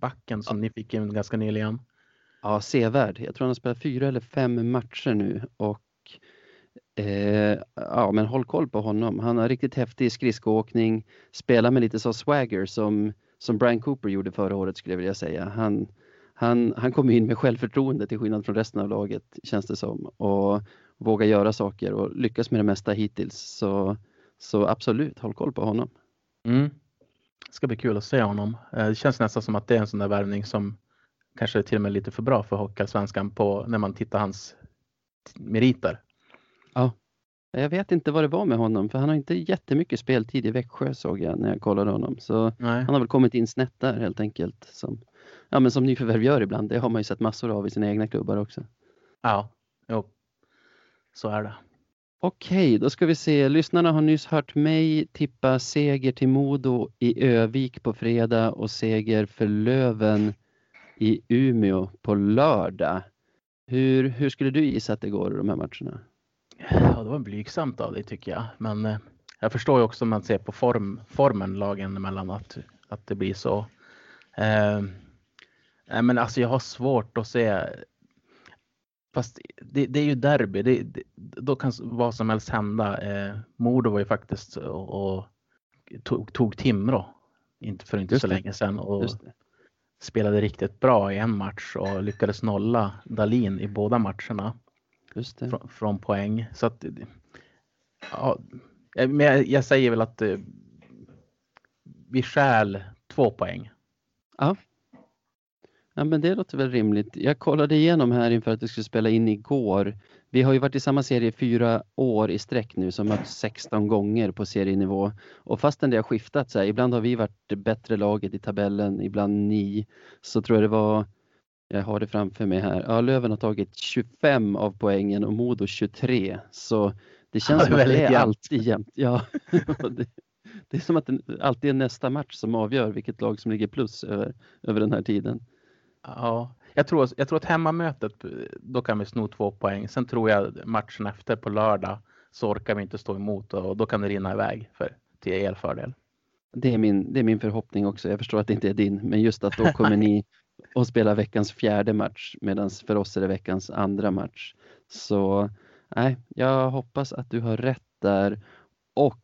Backen som ja. ni fick in ganska nyligen. Ja, sevärd. Jag tror han har spelat fyra eller fem matcher nu och eh, ja, men håll koll på honom. Han har riktigt häftig skridskoåkning, spelar med lite så swagger som, som Brian Cooper gjorde förra året skulle jag vilja säga. Han, han, han kom in med självförtroende till skillnad från resten av laget känns det som och vågar göra saker och lyckas med det mesta hittills. Så, så absolut, håll koll på honom. Mm. Det ska bli kul att se honom. Eh, det känns nästan som att det är en sån där värvning som kanske är till och med lite för bra för Hockeyallsvenskan på när man tittar hans meriter. Ja, jag vet inte vad det var med honom för han har inte jättemycket speltid i Växjö såg jag när jag kollade honom. Så Nej. han har väl kommit in snett där helt enkelt. Som, ja, men som nyförvärv gör ibland. Det har man ju sett massor av i sina egna klubbar också. Ja, jo. så är det. Okej, då ska vi se. Lyssnarna har nyss hört mig tippa seger till Modo i Övik på fredag och seger för Löven i Umeå på lördag. Hur, hur skulle du gissa att det går i de här matcherna? Ja, det var blygsamt av dig tycker jag. Men eh, jag förstår ju också om man ser på form, formen lagen emellan att, att det blir så. Eh, men alltså jag har svårt att se Fast det, det, är ju derby, det, det, då kan vad som helst hända. Eh, Modo var ju faktiskt och, och tog, tog Timrå inte för inte Just så det. länge sedan och spelade riktigt bra i en match och lyckades nolla Dalin i båda matcherna. Just det. Från, från poäng. Så att, ja, men jag, jag säger väl att eh, vi stjäl två poäng. Ja, Ja, men det låter väl rimligt. Jag kollade igenom här inför att vi skulle spela in igår. Vi har ju varit i samma serie fyra år i sträck nu som mötts 16 gånger på serienivå. Och fastän det har skiftat så här, ibland har vi varit det bättre laget i tabellen, ibland ni. Så tror jag det var, jag har det framför mig här, ja, Löven har tagit 25 av poängen och Modo 23. Så det [laughs] känns ja, som att det är alltid jämnt. Ja. [laughs] det, det är som att det alltid är nästa match som avgör vilket lag som ligger plus över, över den här tiden. Ja, jag tror, jag tror att hemmamötet, då kan vi sno två poäng. Sen tror jag matchen efter på lördag så orkar vi inte stå emot och då kan det rinna iväg för, till er fördel. Det är, min, det är min förhoppning också. Jag förstår att det inte är din, men just att då [laughs] kommer ni att spela veckans fjärde match medan för oss är det veckans andra match. Så nej, jag hoppas att du har rätt där och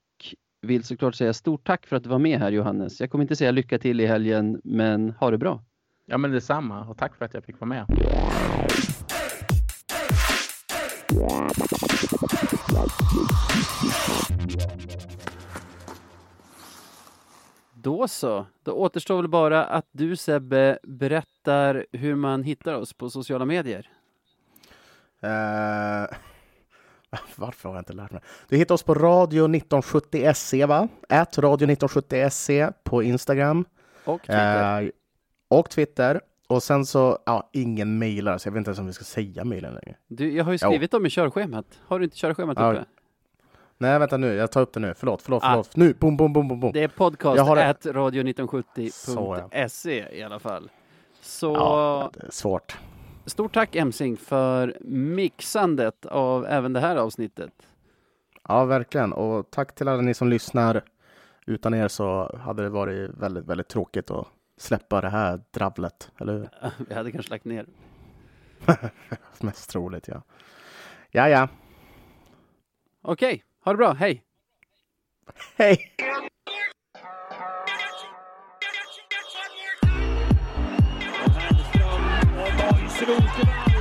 vill såklart säga stort tack för att du var med här Johannes. Jag kommer inte säga lycka till i helgen, men ha det bra. Ja, men detsamma och tack för att jag fick vara med. Då så. Då återstår väl bara att du Sebbe berättar hur man hittar oss på sociala medier. Uh, [laughs] varför har jag inte lärt mig? Du hittar oss på radio 1970 SE, va? Ät radio 1970 SE på Instagram. Och Twitter. Uh, och Twitter. Och sen så, ja, ingen mejlar, så jag vet inte ens om vi ska säga mejlen längre. Du, jag har ju skrivit dem i körschemat. Har du inte körschemat ja. uppe? Nej, vänta nu, jag tar upp det nu. Förlåt, förlåt, ah. förlåt. Nu, bom, bom, bom, bom. Det är podcast at radio1970.se ja. i alla fall. Så... Ja, det är svårt. Stort tack Emsing för mixandet av även det här avsnittet. Ja, verkligen. Och tack till alla ni som lyssnar. Utan er så hade det varit väldigt, väldigt tråkigt att släppa det här dravlet, eller hur? Vi hade kanske lagt ner. [laughs] Mest troligt, ja. Ja, ja. Okej, ha det bra. Hej! Hej! Ström och